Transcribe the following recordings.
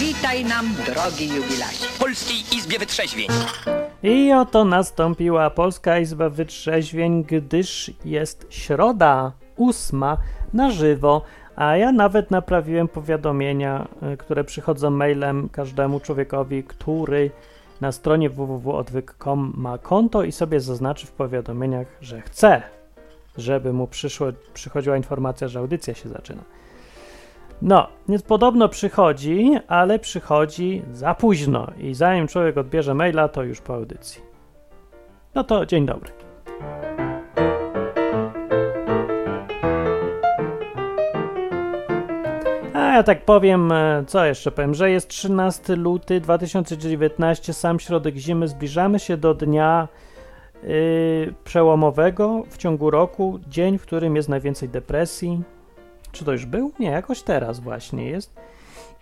Witaj nam, drogi jubilacie. Polskiej Izbie Wytrzeźwień. I oto nastąpiła Polska Izba Wytrzeźwień, gdyż jest środa ósma na żywo, a ja nawet naprawiłem powiadomienia, y, które przychodzą mailem każdemu człowiekowi, który na stronie www.odwyk.com ma konto i sobie zaznaczy w powiadomieniach, że chce, żeby mu przyszło, przychodziła informacja, że audycja się zaczyna. No, więc podobno przychodzi, ale przychodzi za późno i zanim człowiek odbierze maila, to już po audycji. No to dzień dobry. A ja tak powiem, e, co jeszcze powiem, że jest 13 luty 2019, sam środek zimy, zbliżamy się do dnia yy, przełomowego w ciągu roku, dzień, w którym jest najwięcej depresji. Czy to już był? Nie, jakoś teraz właśnie jest.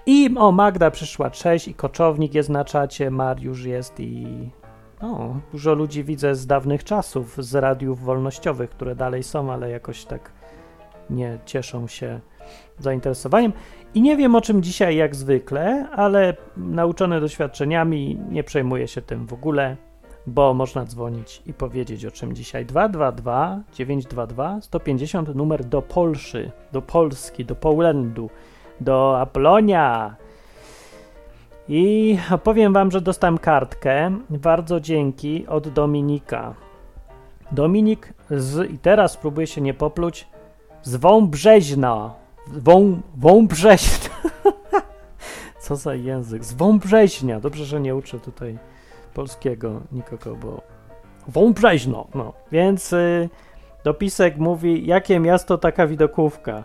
I o, Magda przyszła, cześć, i Koczownik jest na czacie, Mariusz jest i... O, dużo ludzi widzę z dawnych czasów, z radiów wolnościowych, które dalej są, ale jakoś tak nie cieszą się zainteresowaniem. I nie wiem o czym dzisiaj jak zwykle, ale nauczony doświadczeniami nie przejmuję się tym w ogóle, bo można dzwonić i powiedzieć o czym dzisiaj. 222 922 150 numer do Polszy, do Polski, do Połędu, do Aplonia. I opowiem wam, że dostałem kartkę, bardzo dzięki, od Dominika. Dominik z, i teraz spróbuję się nie popluć, z Wąbrzeźna. Wą, Wąbrzeźna. Co za język? Z Wąbrzeźnia. Dobrze, że nie uczę tutaj polskiego nikogo, bo Wąbrzeźno. No, więc y, dopisek mówi, jakie miasto taka widokówka.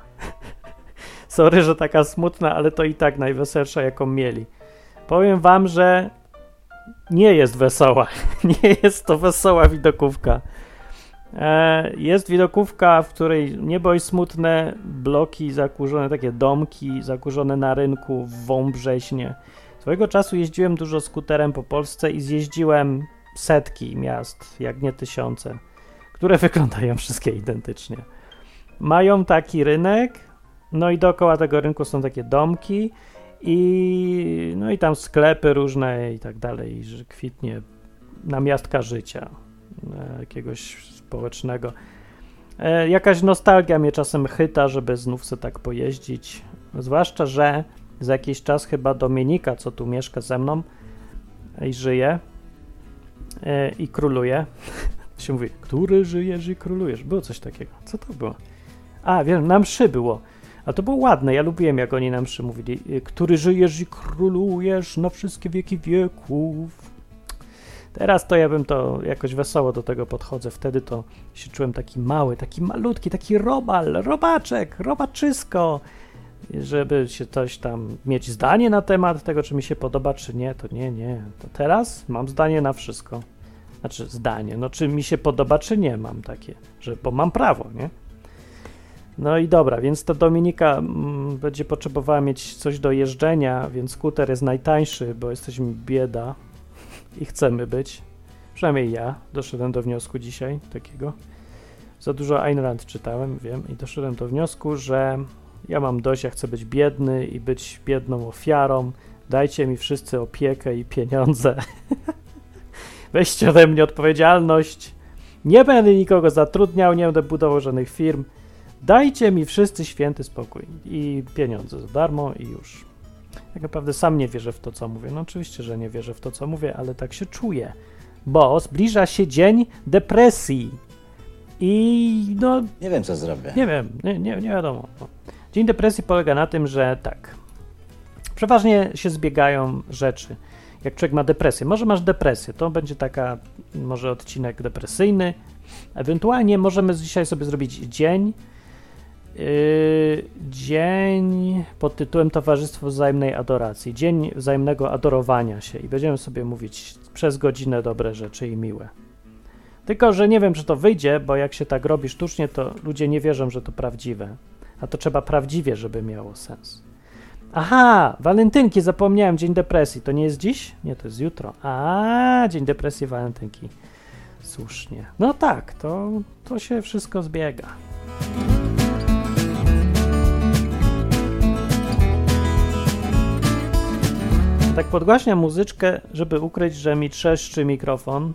Sorry, że taka smutna, ale to i tak najweselsza, jaką mieli. Powiem wam, że nie jest wesoła. nie jest to wesoła widokówka. E, jest widokówka, w której niebo jest smutne, bloki zakurzone, takie domki zakurzone na rynku w. Swojego czasu jeździłem dużo skuterem po Polsce i zjeździłem setki miast, jak nie tysiące, które wyglądają wszystkie identycznie. Mają taki rynek, no i dookoła tego rynku są takie domki i no i tam sklepy różne i tak dalej, że kwitnie namiastka życia e, jakiegoś społecznego. E, jakaś nostalgia mnie czasem chyta, żeby znów se tak pojeździć, zwłaszcza, że za jakiś czas chyba Dominika, co tu mieszka ze mną i żyje e, i króluje. się mówi, który żyjesz i królujesz. Było coś takiego. Co to było? A, wiem, na mszy było. A to było ładne, ja lubiłem, jak oni na mszy mówili. e, Który żyjesz i królujesz na wszystkie wieki wieków. Teraz to ja bym to jakoś wesoło do tego podchodzę. Wtedy to się czułem taki mały, taki malutki, taki robal, robaczek, robaczysko. Żeby się coś tam mieć zdanie na temat tego, czy mi się podoba, czy nie, to nie, nie. To teraz mam zdanie na wszystko. Znaczy zdanie, no czy mi się podoba, czy nie mam takie, że bo mam prawo, nie? No i dobra, więc to Dominika mm, będzie potrzebowała mieć coś do jeżdżenia, więc skuter jest najtańszy, bo jesteśmy bieda i chcemy być. Przynajmniej ja doszedłem do wniosku dzisiaj takiego. Za dużo Ayn Rand czytałem, wiem, i doszedłem do wniosku, że ja mam dość, ja chcę być biedny i być biedną ofiarą. Dajcie mi wszyscy opiekę i pieniądze. Weźcie ode mnie odpowiedzialność. Nie będę nikogo zatrudniał, nie będę budował żadnych firm. Dajcie mi wszyscy święty spokój i pieniądze za darmo i już. Tak naprawdę sam nie wierzę w to, co mówię. No oczywiście, że nie wierzę w to, co mówię, ale tak się czuję. Bo zbliża się dzień depresji. I no, Nie wiem, co zrobię. nie wiem, nie, nie, nie wiadomo. No. Dzień depresji polega na tym, że tak. Przeważnie się zbiegają rzeczy. Jak człowiek ma depresję, może masz depresję, to będzie taka, może odcinek depresyjny. Ewentualnie możemy dzisiaj sobie zrobić dzień, yy, dzień pod tytułem Towarzystwo Wzajemnej Adoracji, dzień wzajemnego adorowania się i będziemy sobie mówić przez godzinę dobre rzeczy i miłe. Tylko, że nie wiem, czy to wyjdzie, bo jak się tak robi sztucznie, to ludzie nie wierzą, że to prawdziwe. A to trzeba prawdziwie, żeby miało sens. Aha, walentynki, zapomniałem, dzień depresji. To nie jest dziś? Nie, to jest jutro. A, dzień depresji, walentynki. Słusznie. No tak, to, to się wszystko zbiega. Tak podgłaśniam muzyczkę, żeby ukryć, że mi trzeszczy mikrofon.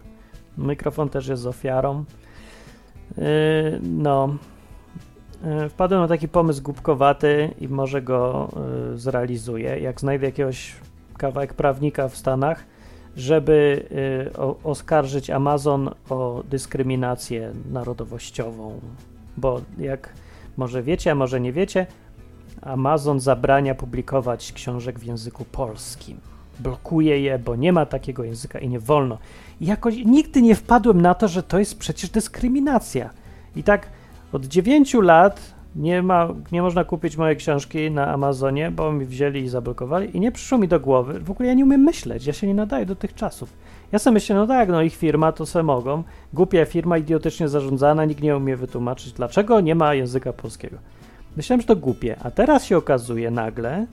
Mikrofon też jest ofiarą. Yy, no. Yy, wpadłem na taki pomysł głupkowaty i może go yy, zrealizuję. Jak znajdę jakiegoś kawałek prawnika w Stanach, żeby o, oskarżyć Amazon o dyskryminację narodowościową. Bo jak może wiecie, a może nie wiecie, Amazon zabrania publikować książek w języku polskim. Blokuje je, bo nie ma takiego języka i nie wolno. I jakoś nigdy nie wpadłem na to, że to jest przecież dyskryminacja. I tak od 9 lat nie, ma, nie można kupić mojej książki na Amazonie, bo mi wzięli i zablokowali i nie przyszło mi do głowy. W ogóle ja nie umiem myśleć, ja się nie nadaję do tych czasów. Ja sobie myślę, no tak, no ich firma to se mogą. Głupia firma, idiotycznie zarządzana, nikt nie umie wytłumaczyć, dlaczego nie ma języka polskiego. Myślałem, że to głupie, a teraz się okazuje nagle,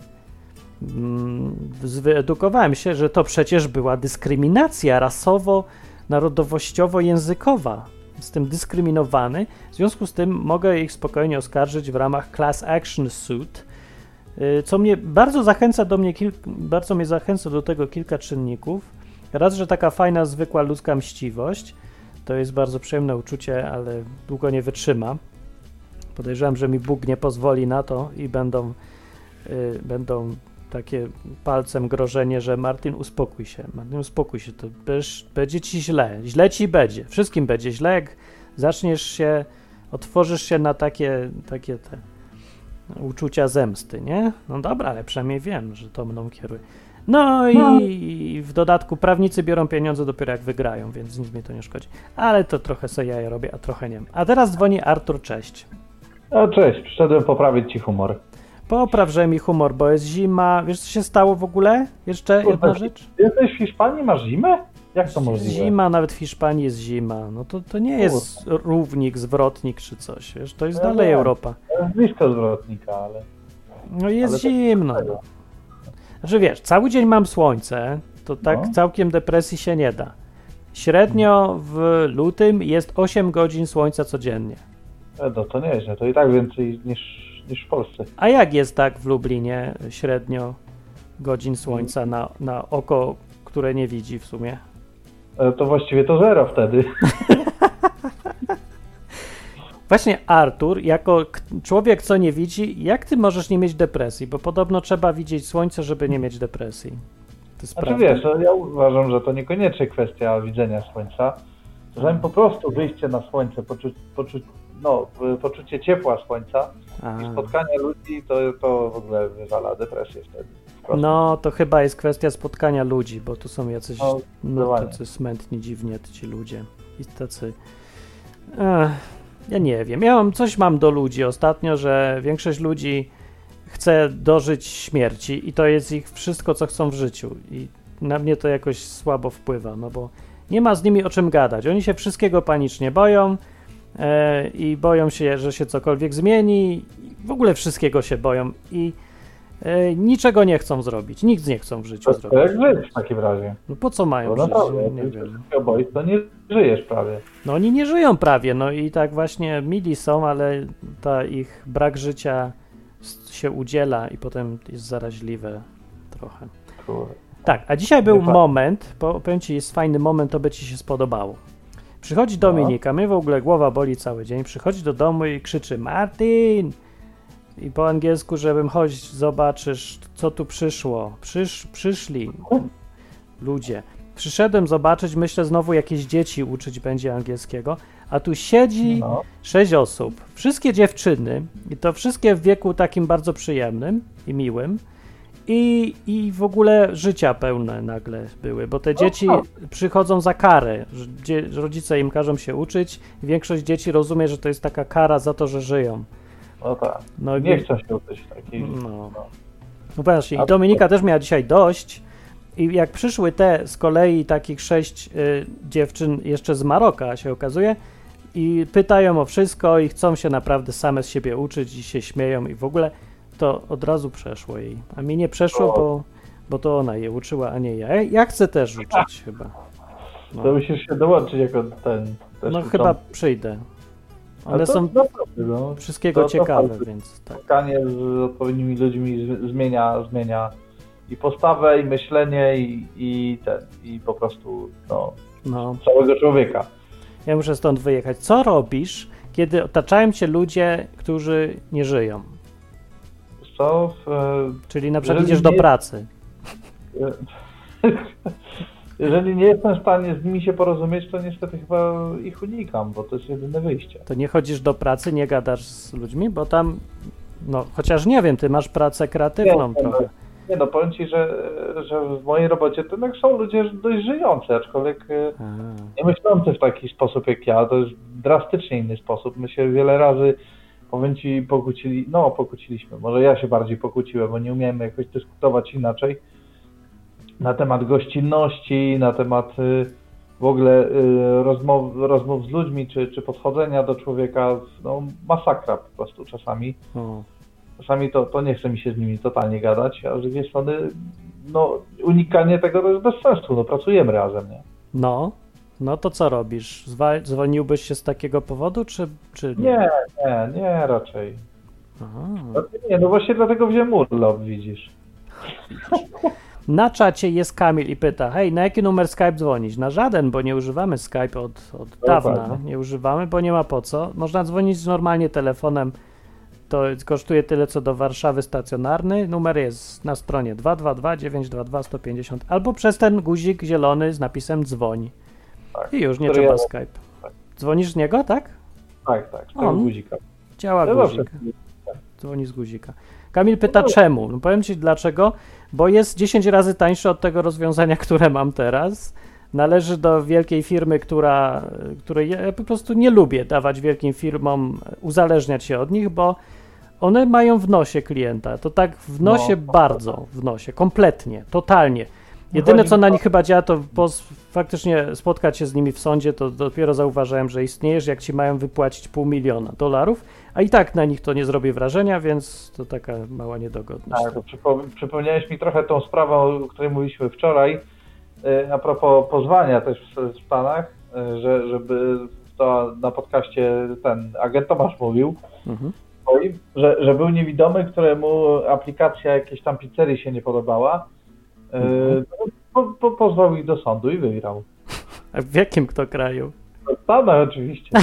mm, wyedukowałem się, że to przecież była dyskryminacja rasowo-narodowościowo-językowa. Jestem dyskryminowany, w związku z tym mogę ich spokojnie oskarżyć w ramach class action suit, y, co mnie bardzo zachęca do mnie, bardzo mnie zachęca do tego kilka czynników. Raz, że taka fajna, zwykła ludzka mściwość, to jest bardzo przyjemne uczucie, ale długo nie wytrzyma. Podejrzewam, że mi Bóg nie pozwoli na to i będą, y, będą takie palcem grożenie, że Martin uspokój się, Martin uspokój się, to będziesz, będzie ci źle, źle ci będzie, wszystkim będzie źle, jak zaczniesz się, otworzysz się na takie, takie te uczucia zemsty, nie? No dobra, ale przynajmniej wiem, że to mną kieruje. No i no. w dodatku prawnicy biorą pieniądze dopiero jak wygrają, więc nic mi to nie szkodzi. Ale to trochę sobie ja robię, a trochę nie. A teraz dzwoni Artur, cześć. No cześć, przyszedłem poprawić ci humor. Popraw, że mi humor, bo jest zima. Wiesz, co się stało w ogóle? Jeszcze Kurde, jedna rzecz? Jesteś w Hiszpanii, masz zimę? Jak to możliwe? Zima, nawet w Hiszpanii jest zima. No to, to nie jest Kurde. równik, zwrotnik czy coś, wiesz, to jest ja dalej wiem. Europa. To jest blisko zwrotnika, ale... No jest ale zimno. Tak znaczy wiesz, cały dzień mam słońce, to tak no. całkiem depresji się nie da. Średnio w lutym jest 8 godzin słońca codziennie. E, no to nieźle, to i tak więcej niż, niż w Polsce. A jak jest tak w Lublinie średnio godzin słońca na, na oko, które nie widzi w sumie? E, to właściwie to zero wtedy. Właśnie Artur, jako człowiek, co nie widzi, jak ty możesz nie mieć depresji? Bo podobno trzeba widzieć słońce, żeby nie mieć depresji. To znaczy prawda? wiesz, no, ja uważam, że to niekoniecznie kwestia widzenia słońca. Czasami po prostu wyjście na słońce, poczuć no, poczucie ciepła słońca A. i spotkanie ludzi, to, to w ogóle wywala depresję wtedy. No, to chyba jest kwestia spotkania ludzi, bo tu są jacyś no, no, tacy smętni, dziwnie ci ludzie. I tacy... Ech, ja nie wiem. Ja mam, coś mam do ludzi ostatnio, że większość ludzi chce dożyć śmierci i to jest ich wszystko, co chcą w życiu. I na mnie to jakoś słabo wpływa, no bo nie ma z nimi o czym gadać. Oni się wszystkiego panicznie boją, i boją się, że się cokolwiek zmieni. W ogóle wszystkiego się boją i e, niczego nie chcą zrobić. Nikt nie chcą w życiu to zrobić. Jak żyć w takim razie? No po co mają no żyć? Naprawdę, nie wiem. boisz, to nie żyjesz prawie. No oni nie żyją prawie, no i tak właśnie mili są, ale ta ich brak życia się udziela i potem jest zaraźliwe trochę. Kurde. Tak, a dzisiaj był moment, bo powiem ci, jest fajny moment, to by ci się spodobało. Przychodzi Dominika, mnie w ogóle głowa boli cały dzień, przychodzi do domu i krzyczy Martin! I po angielsku, żebym chodź, zobaczysz, co tu przyszło. Przysz, przyszli ludzie. Przyszedłem zobaczyć, myślę znowu jakieś dzieci uczyć będzie angielskiego, a tu siedzi no. sześć osób. Wszystkie dziewczyny, i to wszystkie w wieku takim bardzo przyjemnym i miłym i, i w ogóle życia pełne nagle były, bo te dzieci przychodzą za karę. rodzice im każą się uczyć i większość dzieci rozumie, że to jest taka kara za to, że żyją. No tak. No, nie chcą się uczyć takiej. No. no. no właśnie, i Dominika też miała dzisiaj dość. I jak przyszły te z kolei takich sześć y, dziewczyn jeszcze z Maroka się okazuje i pytają o wszystko i chcą się naprawdę same z siebie uczyć i się śmieją i w ogóle to od razu przeszło jej. A mi nie przeszło, bo, bo to ona je uczyła, a nie ja. Ja chcę też uczyć chyba. No. To musisz się dołączyć jako ten. no chyba przyjdę. Ale są no. wszystkiego to, ciekawe, to więc tak. Spotkanie z odpowiednimi ludźmi zmienia, zmienia i postawę, i myślenie, i, i ten, i po prostu no, no. całego człowieka. Ja muszę stąd wyjechać. Co robisz, kiedy otaczają cię ludzie, którzy nie żyją? Co? W, Czyli na przykład idziesz do pracy. Jeżeli nie jestem w stanie z nimi się porozumieć, to niestety chyba ich unikam, bo to jest jedyne wyjście. To nie chodzisz do pracy, nie gadasz z ludźmi, bo tam, no chociaż nie wiem, ty masz pracę kreatywną nie, trochę. Nie no, powiem ci, że, że w mojej robocie to jednak są ludzie dość żyjący, aczkolwiek e, A. nie myślący w taki sposób jak ja, to jest drastycznie inny sposób. My się wiele razy, powiem ci, pokłócili, no pokłóciliśmy, może ja się bardziej pokłóciłem, bo nie umiemy jakoś dyskutować inaczej na temat gościnności, na temat y, w ogóle y, rozmow, rozmów z ludźmi, czy, czy podchodzenia do człowieka, no masakra po prostu czasami. Hmm. Czasami to, to nie chce mi się z nimi totalnie gadać, a z drugiej strony no unikanie tego to jest bez sensu, no pracujemy razem, nie? No, no to co robisz? Zwolniłbyś się z takiego powodu, czy, czy nie? Nie, nie, nie raczej. Aha. Nie, no właśnie dlatego wziąłem urlop, widzisz. Na czacie jest Kamil i pyta, hej, na jaki numer Skype dzwonić? Na żaden, bo nie używamy Skype od, od dawna. Nie używamy, bo nie ma po co. Można dzwonić normalnie telefonem. To kosztuje tyle, co do Warszawy stacjonarny. Numer jest na stronie 222 922 150 albo przez ten guzik zielony z napisem dzwoń. Tak, I już nie trzeba ja... Skype. Tak. Dzwonisz z niego, tak? Tak, tak, z tego guzika. Działa guzik. Dzwoni z guzika. Kamil pyta no. czemu. No powiem Ci dlaczego, bo jest 10 razy tańszy od tego rozwiązania, które mam teraz. Należy do wielkiej firmy, która, której ja po prostu nie lubię dawać wielkim firmom, uzależniać się od nich, bo one mają w nosie klienta. To tak w nosie no. bardzo, w nosie, kompletnie, totalnie. Jedyne, co na nich chyba działa, to faktycznie spotkać się z nimi w sądzie, to dopiero zauważyłem, że istniejesz, jak ci mają wypłacić pół miliona dolarów, a i tak na nich to nie zrobi wrażenia, więc to taka mała niedogodność. Tak, przypo przypomniałeś mi trochę tą sprawę, o której mówiliśmy wczoraj, e, a propos pozwania też w Stanach, e, że, żeby to na podcaście ten agent Tomasz mówił, mhm. że, że był niewidomy, któremu aplikacja jakiejś tam pizzerii się nie podobała, e, mhm. Po, po, pozwał ich do sądu i wygrał. A w jakim kto kraju? W Stanach oczywiście.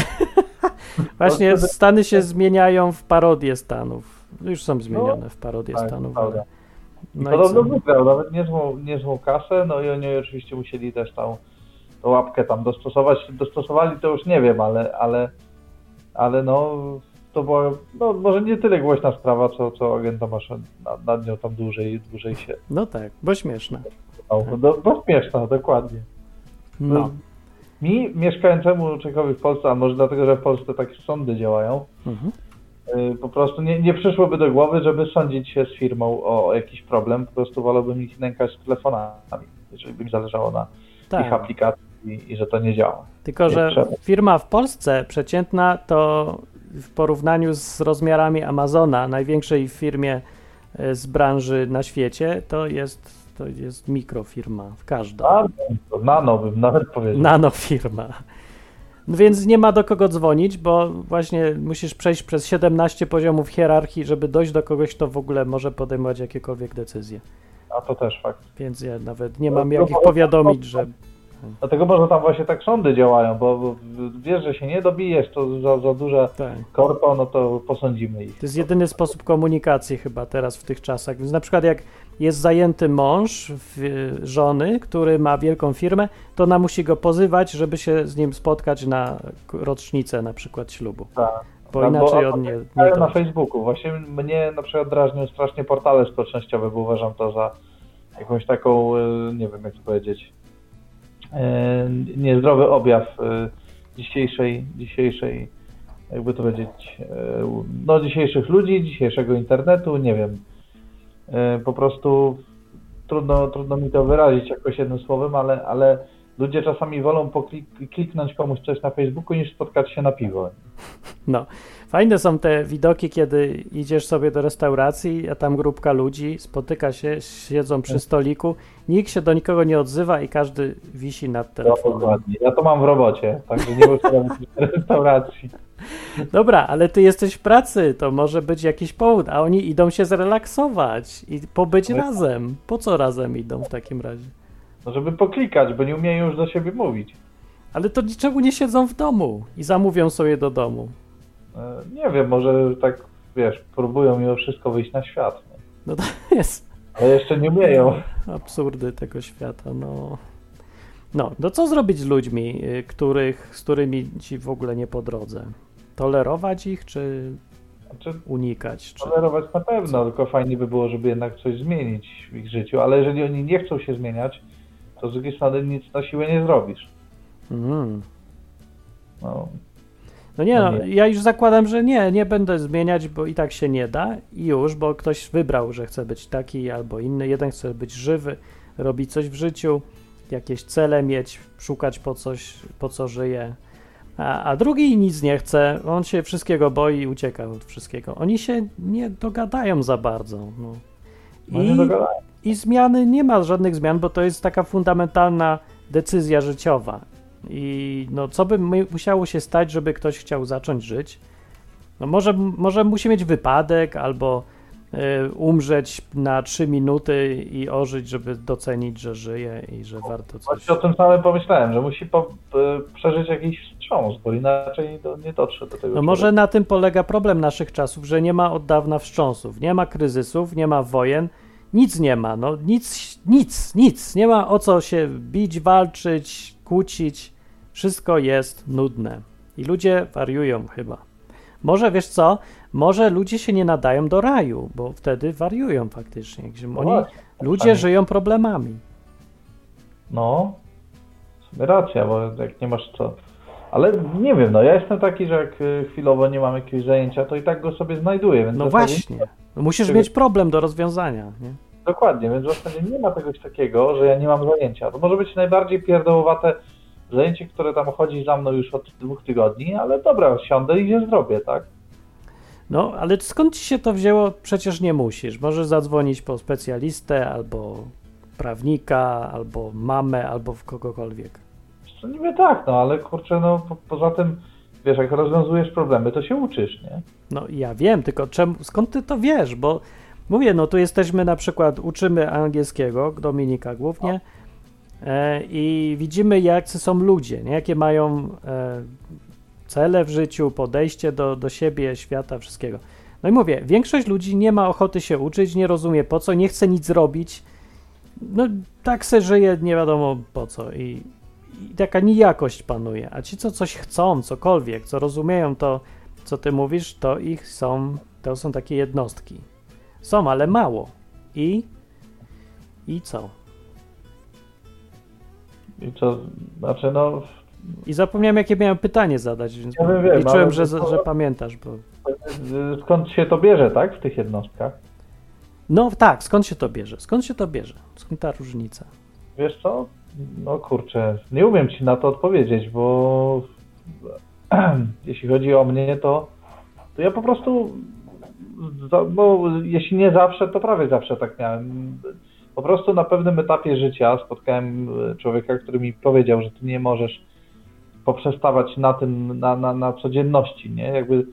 Właśnie Stany się zmieniają w parodie Stanów. Już są zmienione w parodie tak, Stanów. Ale... No Podobno wygrał, nawet niezłą, niezłą kasę, no i oni oczywiście musieli też tą, tą łapkę tam dostosować. Dostosowali to już nie wiem, ale, ale, ale no to była, no może nie tyle głośna sprawa, co, co agent Tomasz nad, nad nią tam dłużej, dłużej się... No tak, bo No, bo śmieszna, dokładnie. No. Mi, mieszkającemu człowiekowi w Polsce, a może dlatego, że w Polsce takie sądy działają, mhm. Y, po prostu nie, nie przyszłoby do głowy, żeby sądzić się z firmą o jakiś problem, po prostu wolałbym ich nękać telefonami, jeżeli by mi zależało na tak. ich aplikacji i, i, że to nie działa. Tylko, że trzeba. firma w Polsce przeciętna to w porównaniu z rozmiarami Amazona, największej firmie y, z branży na świecie, to jest to jest mikrofirma, w każdą. nano bym nawet powiedział. Nanofirma. No więc nie ma do kogo dzwonić, bo właśnie musisz przejść przez 17 poziomów hierarchii, żeby dojść do kogoś, kto w ogóle może podejmować jakiekolwiek decyzje. A to też fakt. Więc ja nawet nie mam no, jak ich powiadomić, że Dlatego może tam właśnie tak sądy działają, bo wiesz, że się nie dobijesz, to za, za duże tak. korpo, no to posądzimy ich. To jest jedyny sposób komunikacji chyba teraz w tych czasach. Więc na przykład jak jest zajęty mąż żony, który ma wielką firmę, to ona musi go pozywać, żeby się z nim spotkać na rocznicę na przykład ślubu. Tak. Bo tak, inaczej on nie, nie Na Facebooku. Właśnie mnie na przykład drażnią strasznie portale społecznościowe, bo uważam to za jakąś taką, y, nie wiem jak to powiedzieć, E, niezdrowy objaw e, dzisiejszej, dzisiejszej, jakby to powiedzieć, no dzisiejszych ludzi, dzisiejszego internetu, nie wiem. Po prostu trudno, trudno mi to wyrazić jakoś jednym słowem, ale, ale ludzie czasami wolą kliknąć komuś coś na Facebooku niż spotkać się na piwo. No, fajne są te widoki, kiedy idziesz sobie do restauracji, a tam grupka ludzi spotyka się, siedzą przy tak. stoliku, nikt się do nikogo nie odzywa i każdy wisi nad telefonem. dokładnie. Ja to mam w robocie, także nie muszę robić restauracji. Dobra, ale ty jesteś w pracy, to może być jakiś powód, a oni idą się zrelaksować i pobyć no. razem. Po co razem idą w takim razie? No żeby poklikać, bo nie umieją już do siebie mówić. Ale to niczemu nie siedzą w domu i zamówią sobie do domu. E, nie wiem, może tak, wiesz, próbują mimo wszystko wyjść na świat. Nie? No to jest. Ale jeszcze nie umieją. Absurdy tego świata, no. No, no co zrobić z ludźmi, y, których, z którymi ci w ogóle nie po drodze? Tolerować ich, czy znaczy, unikać? Czy... Tolerować na pewno, co? tylko fajnie by było, żeby jednak coś zmienić w ich życiu, ale jeżeli oni nie chcą się zmieniać, to z drugiej strony nic na siłę nie zrobisz. Mm. No. No nie, no, no ja już zakładam, że nie, nie będę zmieniać, bo i tak się nie da i już, bo ktoś wybrał, że chce być taki albo inny. Jeden chce być żywy, robić coś w życiu, jakieś cele mieć, szukać po coś, po co żyje. A, a drugi nic nie chce, on się wszystkiego boi i ucieka od wszystkiego. Oni się nie dogadają za bardzo. No. no I, I zmiany, nie ma żadnych zmian, bo to jest taka fundamentalna decyzja życiowa. I no, co by musiało się stać, żeby ktoś chciał zacząć żyć? No może, może musi mieć wypadek albo y, umrzeć na 3 minuty i ożyć, żeby docenić, że żyje i że warto coś... Właśnie o tym samym pomyślałem, że musi po, y, przeżyć jakiś wstrząs, bo inaczej to nie dotrze do tego. No może na tym polega problem naszych czasów, że nie ma od dawna wstrząsów, nie ma kryzysów, nie ma wojen, nic nie ma, no nic, nic, nic, nie ma o co się bić, walczyć, kłócić, wszystko jest nudne i ludzie wariują chyba. Może wiesz co? Może ludzie się nie nadają do raju, bo wtedy wariują faktycznie. Oni, no ludzie żyją problemami. No, racja, bo jak nie masz co. Ale nie wiem, no ja jestem taki, że jak y, chwilowo nie mam jakiegoś zajęcia, to i tak go sobie znajduję. Więc no właśnie. No musisz mieć problem do rozwiązania. Nie? Dokładnie, więc w zasadzie nie ma czegoś takiego, że ja nie mam zajęcia. To może być najbardziej pierdołowate zajęcie, które tam chodzi za mną już od dwóch tygodni, ale dobra, siądę i je zrobię, tak? No, ale skąd ci się to wzięło? Przecież nie musisz. Możesz zadzwonić po specjalistę, albo prawnika, albo mamę, albo w kogokolwiek. To niby tak, no ale kurczę, no po, poza tym, wiesz, jak rozwiązujesz problemy, to się uczysz, nie? No ja wiem, tylko czemu, skąd ty to wiesz? Bo mówię, no tu jesteśmy na przykład, uczymy angielskiego, Dominika głównie, e, i widzimy, jacy są ludzie, nie? jakie mają e, cele w życiu, podejście do, do siebie, świata, wszystkiego. No i mówię, większość ludzi nie ma ochoty się uczyć, nie rozumie po co, nie chce nic robić. No tak se żyje, nie wiadomo po co i taka nijakość panuje. A ci, co coś chcą, cokolwiek, co rozumieją to, co ty mówisz, to ich są, to są takie jednostki. Są, ale mało. I i co? I co? Znaczy no i zapomniałem, jakie miałem pytanie zadać, więc ja wiem, liczyłem, że, to, że pamiętasz. Bo... Skąd się to bierze, tak, w tych jednostkach? No tak, skąd się to bierze? Skąd się to bierze? Skąd ta różnica? Wiesz co? No kurczę, nie umiem ci na to odpowiedzieć, bo jeśli chodzi o mnie, to, to ja po prostu, bo jeśli nie zawsze, to prawie zawsze tak miałem. Po prostu na pewnym etapie życia spotkałem człowieka, który mi powiedział, że ty nie możesz poprzestawać na tym, na, na, na codzienności, nie? Jakby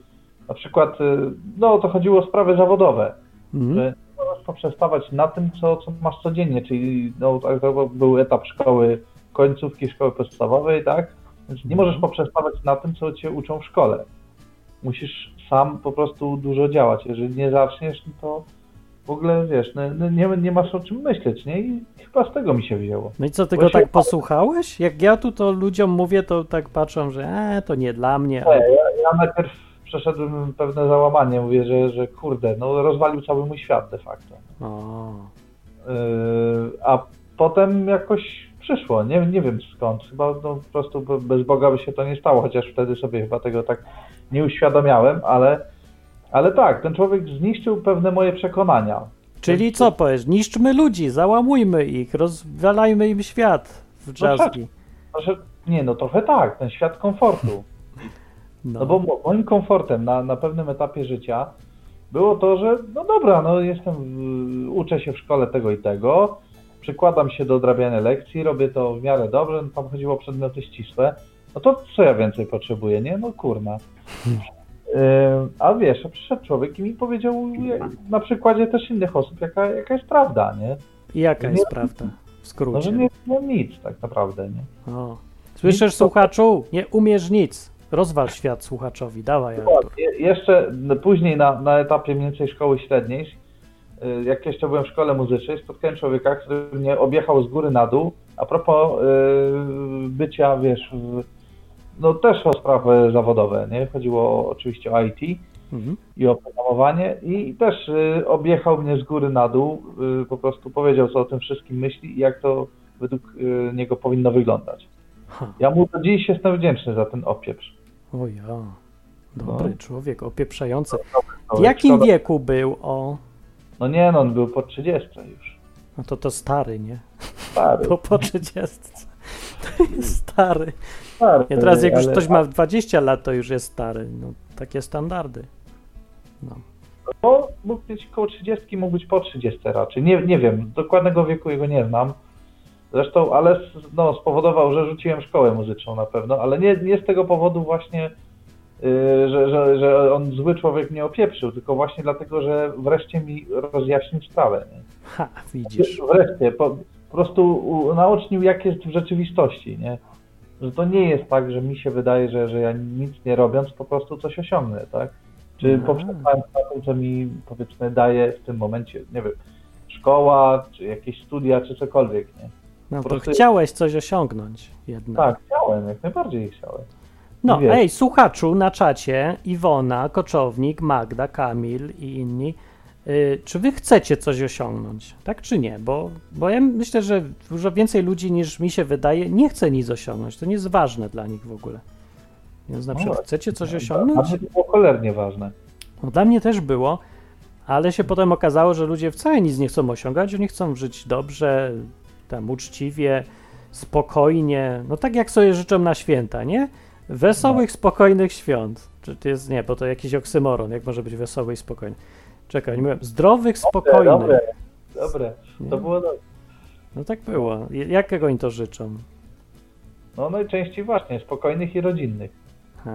na przykład, y, no to chodziło o sprawy zawodowe, mm. że poprzestawać na tym, co, co masz codziennie, czyli no, to był etap szkoły, końcówki szkoły podstawowej, tak? Więc nie możesz poprzestawać na tym, co cię uczą w szkole. Musisz sam po prostu dużo działać. Jeżeli nie zaczniesz, no to w ogóle, wiesz, no, no, nie, nie masz o czym myśleć, nie? I chyba z tego mi się wzięło. No i co, tego tak posłuchałeś? Jak ja tu to ludziom mówię, to tak patrzą, że e, to nie dla mnie. Nie, ja, ja najpierw przeszedłem pewne załamanie, mówię, że, że kurde, no rozwalił cały mój świat de facto. O. Yy, a potem jakoś przyszło, nie, nie wiem skąd, chyba no, po prostu bez Boga by się to nie stało, chociaż wtedy sobie chyba tego tak nie uświadomiałem, ale ale tak, ten człowiek zniszczył pewne moje przekonania. Czyli co powiesz? Niszczmy ludzi, załamujmy ich, rozwalajmy im świat w drzazgi. No, nie, no trochę tak, ten świat komfortu. No, no bo moim komfortem na, na pewnym etapie życia było to, że no dobra, no jestem, uczę się w szkole tego i tego, przykładam się do odrabiania lekcji, robię to w miarę dobrze, no tam chodziło o przedmioty ścisłe, no to co ja więcej potrzebuję, nie? No kurna. A wiesz, przyszedł człowiek i mi powiedział na przykładzie też innych osób, jaka, jaka jest prawda, nie? Jaka jest nie, prawda? W skrócie. No, że nie wiem nic tak naprawdę, nie? O. Słyszysz, nic słuchaczu? Nie umiesz nic. Rozwal świat słuchaczowi, dawaj. Je, jeszcze później na, na etapie mniej więcej szkoły średniej, y, jak jeszcze byłem w szkole muzycznej, spotkałem człowieka, który mnie objechał z góry na dół a propos yy, bycia, wiesz, w, no też o sprawy zawodowe, nie? Chodziło oczywiście o IT mhm. i o programowanie i też y, objechał mnie z góry na dół, y, po prostu powiedział, co o tym wszystkim myśli i jak to według y, niego powinno wyglądać. Ja mu do dziś jestem wdzięczny za ten opieprz. O ja, dobry no. człowiek, opieprzający. W jakim Szkoda. wieku był o... No nie, no on był po 30 już. No to to stary, nie? Stary. Po, po 30. To jest stary. stary ja teraz jak ale... już ktoś ma 20 lat, to już jest stary. No, takie standardy. No. No, mógł być koło 30, mógł być po 30 raczej. Nie, nie wiem, dokładnego wieku jego nie znam. Zresztą, ale no, spowodował, że rzuciłem szkołę muzyczną na pewno, ale nie, nie z tego powodu właśnie, yy, że, że, że on zły człowiek mnie opieprzył, tylko właśnie dlatego, że wreszcie mi rozjaśnił sprawę. Nie? Ha, widzisz. Wreszcie, po, po prostu naucznił, jak jest w rzeczywistości, nie? Że to nie jest tak, że mi się wydaje, że, że ja nic nie robiąc po prostu coś osiągnę, tak? Czy poprzestając na tym, co mi powiedzmy daje w tym momencie, nie wiem, szkoła, czy jakieś studia, czy cokolwiek, nie? No to chciałeś coś osiągnąć jednak. Tak, chciałem, jak najbardziej chciałem. No, ej, słuchaczu na czacie, Iwona, Koczownik, Magda, Kamil i inni, yy, czy wy chcecie coś osiągnąć, tak czy nie? Bo, bo ja myślę, że dużo więcej ludzi niż mi się wydaje nie chce nic osiągnąć, to nie jest ważne dla nich w ogóle. Więc na przykład no, chcecie coś osiągnąć? Dla mnie to było cholernie ważne. No, dla mnie też było, ale się potem okazało, że ludzie wcale nic nie chcą osiągać, oni chcą żyć dobrze, tam uczciwie, spokojnie, no tak jak sobie życzą na święta, nie? Wesołych, no. spokojnych świąt. Czy to jest, nie, bo to jakiś oksymoron, jak może być wesoły i spokojny. Czekaj, nie mówię, zdrowych, spokojnych. Dobre, dobre, to było dobre. No tak było. Jakiego im to życzą? No najczęściej właśnie, spokojnych i rodzinnych. A,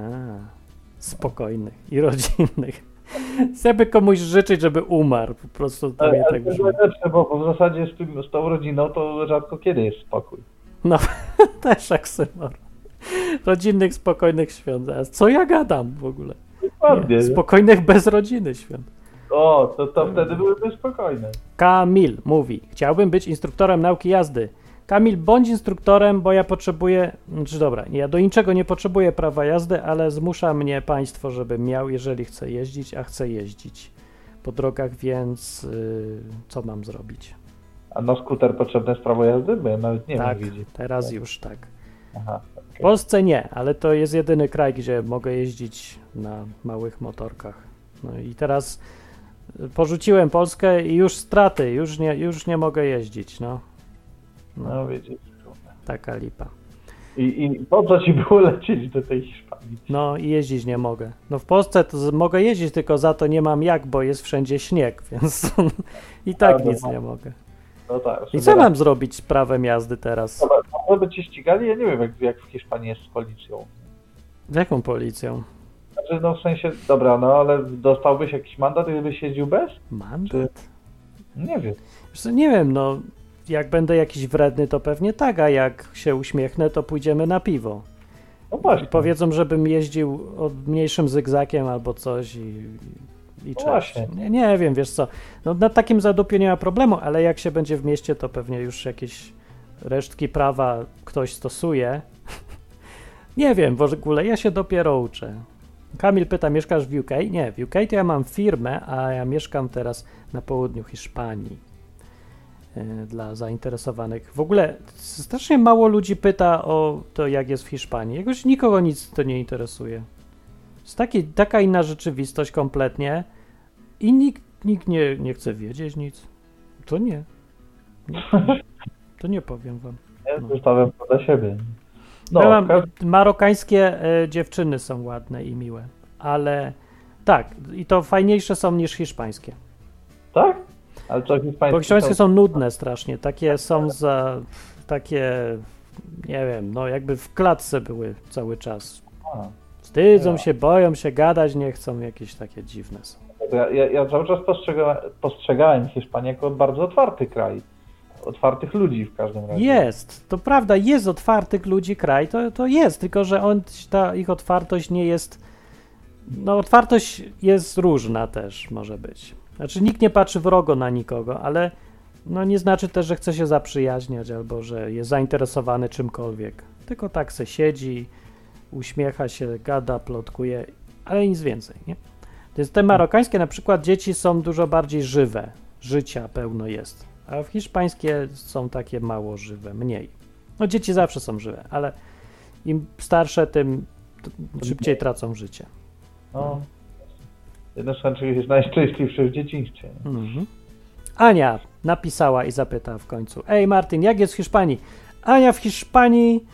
spokojnych i rodzinnych. Chcemy komuś życzyć, żeby umarł. Po prostu to ale, tak brzmi. Lepsze, bo w zasadzie z, tym, z tą rodziną to rzadko kiedy jest spokój. No, też aksymor. Rodzinnych, spokojnych świąt. Co ja gadam w ogóle? Dokładnie. Spokojnych bez rodziny świąt. O, to, to wtedy byłyby spokojne. Kamil mówi, chciałbym być instruktorem nauki jazdy. Kamil, bądź instruktorem, bo ja potrzebuję, znaczy dobra, ja do niczego nie potrzebuję prawa jazdy, ale zmusza mnie państwo, żebym miał, jeżeli chcę jeździć, a chcę jeździć po drogach, więc yy, co mam zrobić? A na skuter potrzebne jest prawo jazdy? Bo ja nawet nie tak, wiem, widzi. teraz już tak. Aha, okay. W Polsce nie, ale to jest jedyny kraj, gdzie mogę jeździć na małych motorkach. No i teraz porzuciłem Polskę i już straty, już nie, już nie mogę jeździć, no. No, wiecie. Taka lipa. I, I po co ci było lecieć do tej Hiszpanii? No i jeździć nie mogę. No w Polsce to mogę jeździć, tylko za to nie mam jak, bo jest wszędzie śnieg, więc i tak no, nic no. nie mogę. No tak. I co mam zrobić z prawem jazdy teraz? Dobra, no by cię ścigali? Ja nie wiem, jak, jak w Hiszpanii jest z policją. Z jaką policją? Znaczy, no w sensie, dobra, no ale dostałbyś jakiś mandat, gdybyś jeździł bez? Mandat? Czy... Nie wiem. nie wiem, no jak będę jakiś wredny, to pewnie tak, a jak się uśmiechnę, to pójdziemy na piwo. No właśnie. I powiedzą, żebym jeździł od mniejszym zygzakiem albo coś i, i no właśnie. Nie, nie, wiem, wiesz co. No, na takim zadupiu nie ma problemu, ale jak się będzie w mieście, to pewnie już jakieś resztki prawa ktoś stosuje. nie wiem, w ogóle ja się dopiero uczę. Kamil pyta, mieszkasz w UK? Nie, w UK to ja mam firmę, a ja mieszkam teraz na południu Hiszpanii. E, dla zainteresowanych. W ogóle strasznie mało ludzi pyta o to, jak jest w Hiszpanii. Jakoś nikogo nic to nie interesuje. Jest taki, taka inna rzeczywistość kompletnie i nikt, nikt nie, nie chce wiedzieć nic. To nie. nie. To nie powiem wam. Ja no. zostawiam to dla siebie. No, ja mam, marokańskie e, dziewczyny są ładne i miłe, ale tak, i to fajniejsze są niż hiszpańskie. Tak? Ale co hiszpańskie? Bo hiszpańskie są nudne strasznie. Takie są za. Takie. Nie wiem, no jakby w klatce były cały czas. Wstydzą się, boją się, gadać nie chcą, jakieś takie dziwne są. Ja, ja, ja cały czas postrzega, postrzegałem Hiszpanię jako bardzo otwarty kraj. Otwartych ludzi w każdym razie. Jest, to prawda, jest otwartych ludzi kraj, to, to jest, tylko że on, ta ich otwartość nie jest. No, otwartość jest różna też, może być. Znaczy, nikt nie patrzy wrogo na nikogo, ale no nie znaczy też, że chce się zaprzyjaźniać albo że jest zainteresowany czymkolwiek. Tylko tak se siedzi, uśmiecha się, gada, plotkuje, ale nic więcej, nie? Jest te marokańskie na przykład dzieci są dużo bardziej żywe, życia pełno jest, a w hiszpańskie są takie mało żywe, mniej. No dzieci zawsze są żywe, ale im starsze, tym szybciej tracą życie. No, jedno z jest najszczęśliwsze w dzieciństwie. Mhm. Ania napisała i zapytała w końcu: Ej, Martin, jak jest w Hiszpanii? Ania w Hiszpanii.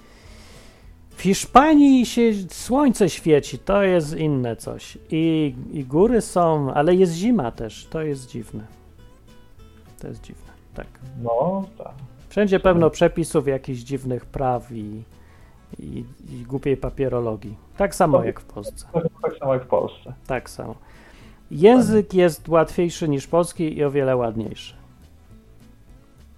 W Hiszpanii się słońce świeci, to jest inne coś. I, I góry są, ale jest zima też, to jest dziwne. To jest dziwne, tak. No, tak. Wszędzie pełno przepisów, jakichś dziwnych praw i, i, i głupiej papierologii. Tak samo no, jak w Polsce. Tak samo jak w Polsce. Tak samo. Język jest łatwiejszy niż polski i o wiele ładniejszy.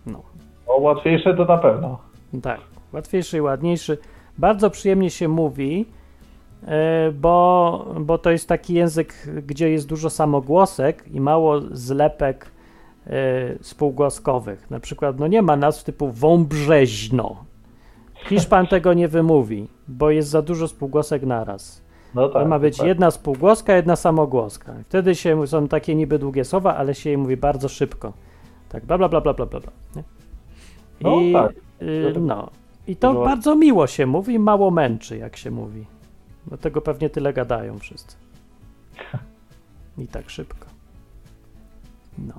No. O, łatwiejszy to na pewno. Tak, łatwiejszy i ładniejszy. Bardzo przyjemnie się mówi, e, bo, bo to jest taki język, gdzie jest dużo samogłosek i mało zlepek e, spółgłoskowych. Na przykład, no nie ma nazw typu wąbrzeźno. Hiszpan tego nie wymówi, bo jest za dużo spółgłosek naraz. No tak, to ma być tak. jedna spółgłoska, jedna samogłoska. Wtedy się są takie niby długie słowa, ale się je mówi bardzo szybko. Tak, bla bla bla bla bla bla. Nie? I, no, tak. y, no. I to no. bardzo miło się mówi, mało męczy, jak się mówi. Dlatego pewnie tyle gadają wszyscy. I tak szybko. No.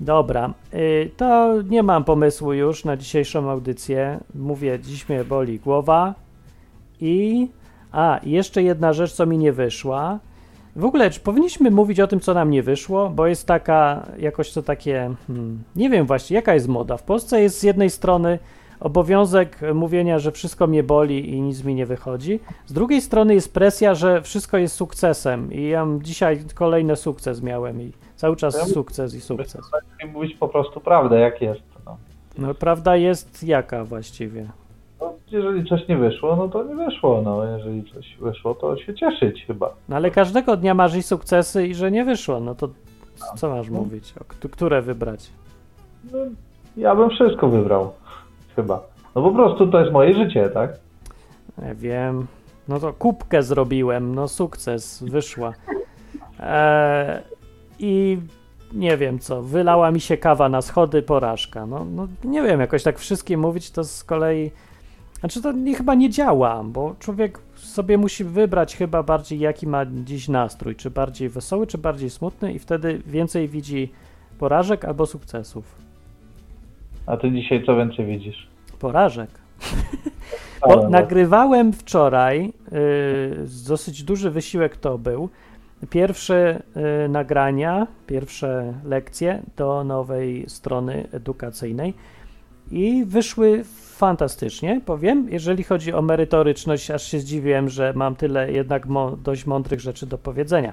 Dobra, y, to nie mam pomysłu już na dzisiejszą audycję. Mówię, dziś mnie boli głowa i a, jeszcze jedna rzecz, co mi nie wyszła. W ogóle, czy powinniśmy mówić o tym, co nam nie wyszło, bo jest taka, jakoś to takie, hmm, nie wiem właśnie, jaka jest moda. W Polsce jest z jednej strony obowiązek mówienia, że wszystko mnie boli i nic mi nie wychodzi. Z drugiej strony jest presja, że wszystko jest sukcesem i ja dzisiaj kolejny sukces miałem i cały czas ja sukces i sukces. Mówić po prostu prawdę, jak jest. No. no prawda jest jaka właściwie? No, jeżeli coś nie wyszło, no to nie wyszło. No, jeżeli coś wyszło, to się cieszyć chyba. No ale każdego dnia masz i sukcesy i że nie wyszło, no to co masz no. mówić? O, które wybrać? No, ja bym wszystko wybrał. Chyba. No po prostu to jest moje życie, tak? Nie wiem. No to kubkę zrobiłem, no sukces, wyszła. Eee, I nie wiem co, wylała mi się kawa na schody, porażka. No, no nie wiem, jakoś tak wszystkim mówić to z kolei znaczy to nie, chyba nie działa, bo człowiek sobie musi wybrać chyba bardziej jaki ma dziś nastrój, czy bardziej wesoły, czy bardziej smutny i wtedy więcej widzi porażek albo sukcesów. A ty dzisiaj co więcej widzisz? Porażek. Bo nagrywałem wczoraj, yy, dosyć duży wysiłek to był, pierwsze yy, nagrania, pierwsze lekcje do nowej strony edukacyjnej i wyszły fantastycznie, powiem. Jeżeli chodzi o merytoryczność, aż się zdziwiłem, że mam tyle jednak dość mądrych rzeczy do powiedzenia.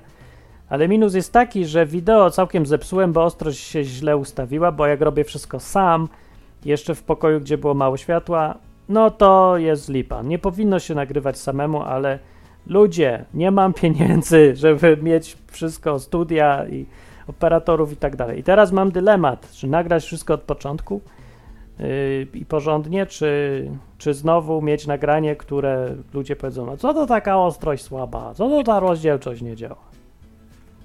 Ale minus jest taki, że wideo całkiem zepsułem, bo ostrość się źle ustawiła, bo jak robię wszystko sam, jeszcze w pokoju, gdzie było mało światła, no to jest lipa. Nie powinno się nagrywać samemu, ale ludzie, nie mam pieniędzy, żeby mieć wszystko, studia i operatorów i tak dalej. I teraz mam dylemat, czy nagrać wszystko od początku, i porządnie, czy, czy znowu mieć nagranie, które ludzie powiedzą, no co to taka ostrość słaba, co to ta rozdzielczość nie działa.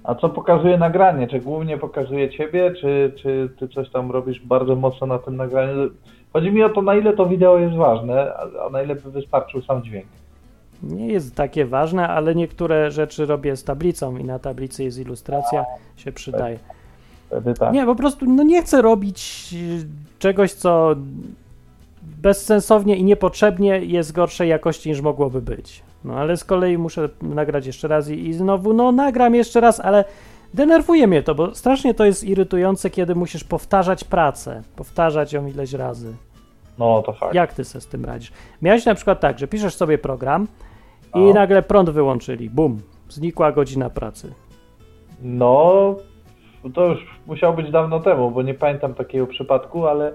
A co pokazuje nagranie? Czy głównie pokazuje ciebie, czy, czy ty coś tam robisz bardzo mocno na tym nagraniu? Chodzi mi o to, na ile to wideo jest ważne, a na ile by wystarczył sam dźwięk. Nie jest takie ważne, ale niektóre rzeczy robię z tablicą i na tablicy jest ilustracja, się przydaje. Wtedy tak. Nie, po prostu no nie chcę robić czegoś, co bezsensownie i niepotrzebnie jest gorszej jakości niż mogłoby być. No ale z kolei muszę nagrać jeszcze raz i, i znowu, no nagram jeszcze raz, ale denerwuje mnie to, bo strasznie to jest irytujące, kiedy musisz powtarzać pracę, powtarzać ją ileś razy. No to fakt. Jak ty sobie z tym radzisz? Miałeś na przykład tak, że piszesz sobie program I No. nagle prąd wyłączyli. Bum. Znikła godzina pracy. No, to już musiało być dawno temu, bo nie pamiętam takiego przypadku, ale,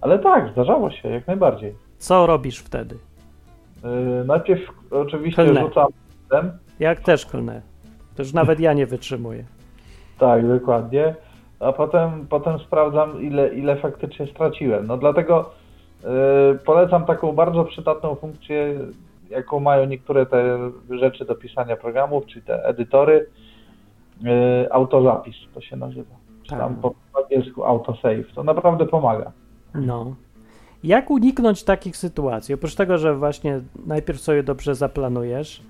ale tak, zdarzało się, jak najbardziej. Co robisz wtedy? Yy, najpierw oczywiście Klnę. rzucam Jak też klnę. To już nawet ja nie wytrzymuję. tak, dokładnie, a potem, potem sprawdzam, ile, ile faktycznie straciłem. No dlatego yy, polecam taką bardzo przydatną funkcję, jaką mają niektóre te rzeczy do pisania programów, czyli te edytory, autozapis to się nazywa. Tak. tam po angielsku autosave. To naprawdę pomaga. No. Jak uniknąć takich sytuacji? Oprócz tego, że właśnie najpierw sobie dobrze zaplanujesz,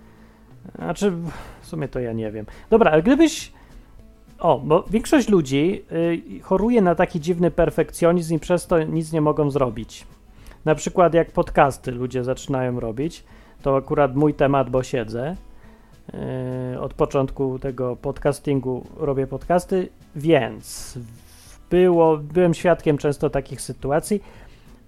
znaczy w sumie to ja nie wiem. Dobra, ale gdybyś. O, bo większość ludzi y, choruje na taki dziwny perfekcjonizm i przez to nic nie mogą zrobić. Na przykład jak podcasty ludzie zaczynają robić, to akurat mój temat, bo siedzę. Yy, od początku tego podcastingu robię podcasty, więc było, byłem świadkiem często takich sytuacji,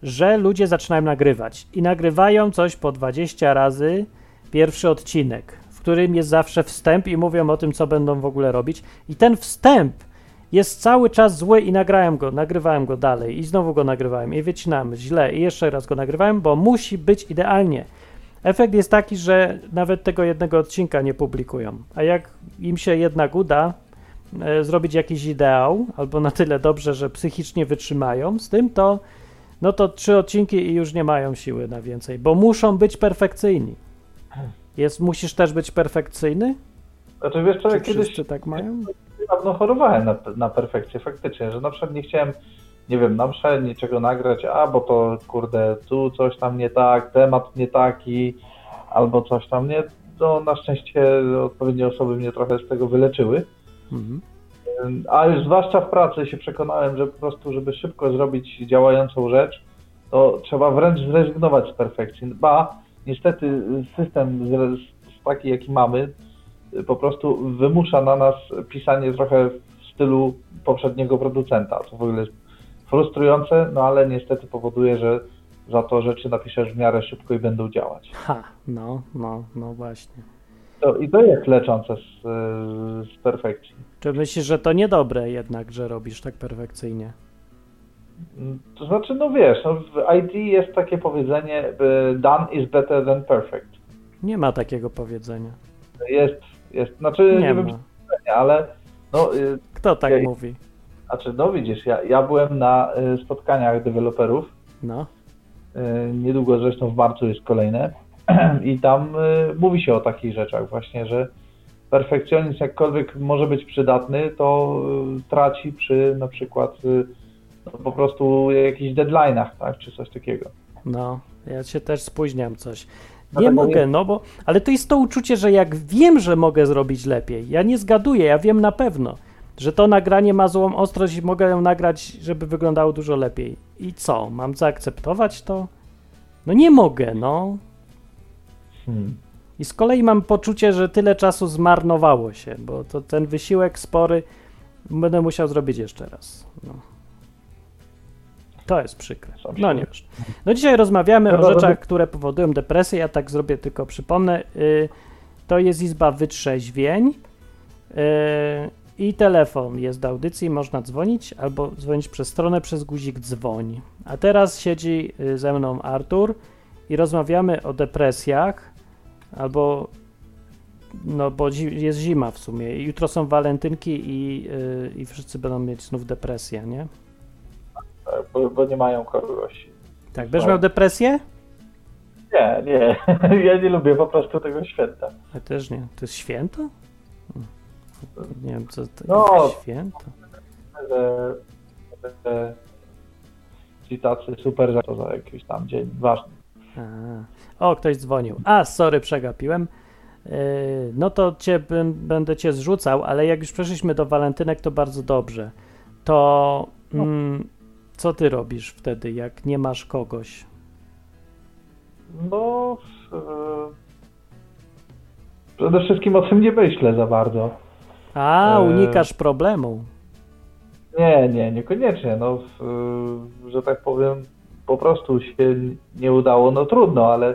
że ludzie zaczynają nagrywać i nagrywają coś po 20 razy pierwszy odcinek, w którym jest zawsze wstęp i mówią o tym, co będą w ogóle robić. I ten wstęp jest cały czas zły i nagrałem go, nagrywałem go dalej i znowu go nagrywałem i wycinałem źle i jeszcze raz go nagrywałem, bo musi być idealnie. Efekt jest taki, że nawet tego jednego odcinka nie publikują. A jak im się jednak uda e, zrobić jakiś ideał, albo na tyle dobrze, że psychicznie wytrzymają z tym, to no to trzy odcinki i już nie mają siły na więcej, bo muszą być perfekcyjni. Jest, musisz też być perfekcyjny? Znaczy wiesz co, Czy kiedyś tak mają? dawno chorowałem na, na perfekcję faktycznie, że na przykład nie chciałem, nie wiem, na mszę niczego nagrać, a bo to kurde, tu coś tam nie tak, temat nie taki, albo coś tam nie. No na szczęście odpowiednie osoby mnie trochę z tego wyleczyły. Mhm. A już zwłaszcza w pracy się przekonałem, że po prostu, żeby szybko zrobić działającą rzecz, to trzeba wręcz zrezygnować z perfekcji. Ba, niestety system z, z taki, jaki mamy, po prostu wymusza na nas pisanie trochę w stylu poprzedniego producenta. To w ogóle jest frustrujące, no ale niestety powoduje, że za to rzeczy napiszesz w miarę szybko i będą działać. Ha, no, no, no właśnie. To, I to jest leczące z, z perfekcji. Czy myślisz, że to niedobre jednak, że robisz tak perfekcyjnie? To znaczy, no wiesz, no w IT jest takie powiedzenie done is better than perfect. Nie ma takiego powiedzenia. Jest, jest, znaczy nie, Nie wiem, ale no, y, Kto tak mówi? Znaczy, no widzisz, ja, ja byłem na y, spotkaniach deweloperów, No. y, niedługo zresztą w marcu jest kolejne. I tam y, mówi się o takich rzeczach właśnie, że perfekcjonizm jakkolwiek może być przydatny, to traci przy na przykład no, po prostu jakichś deadline'ach, tak, czy coś takiego. No, ja się też spóźniam coś. Nie Dlatego mogę, no bo, ale to jest to uczucie, że jak wiem, że mogę zrobić lepiej, ja nie zgaduję, ja wiem na pewno, że to nagranie ma złą ostrość i mogę ją nagrać, żeby wyglądało dużo lepiej. I co, mam zaakceptować to? No nie mogę, no. Hmm. I z kolei mam poczucie, że tyle czasu zmarnowało się, bo to ten wysiłek spory będę musiał zrobić jeszcze raz. No. To jest przykre. No nie wiesz. No dzisiaj rozmawiamy o rzeczach, które powodują depresję. Ja tak zrobię, tylko przypomnę. Y, to jest izba wytrzeźwień y, i telefon jest do audycji, można dzwonić albo dzwonić przez stronę przez guzik dzwoń. A teraz siedzi y, ze mną Artur i rozmawiamy o depresjach albo no bo jest zima w sumie. I Jutro są walentynki i, y, i wszyscy będą mieć znów depresję, nie? Tak, bo, bo nie mają kogoś. Tak, będziesz miał depresję? Nie, nie, ja nie lubię po prostu tego święta. Ja też nie. To jest święto? Nie wiem, co to No. jest święto. Że, że ci tacy super za to za jakiś tam dzień ważny. A. O, ktoś dzwonił. A, sorry, przegapiłem. Yy, no to cię, będę cię zrzucał, ale jak już przeszliśmy do walentynek, to bardzo dobrze. To mm, co ty robisz wtedy, jak nie masz kogoś? No, e, przede wszystkim o tym nie myślę za bardzo. A, Eee. unikasz problemu. Nie, nie, niekoniecznie. No, że tak powiem, po prostu się nie udało, no trudno, ale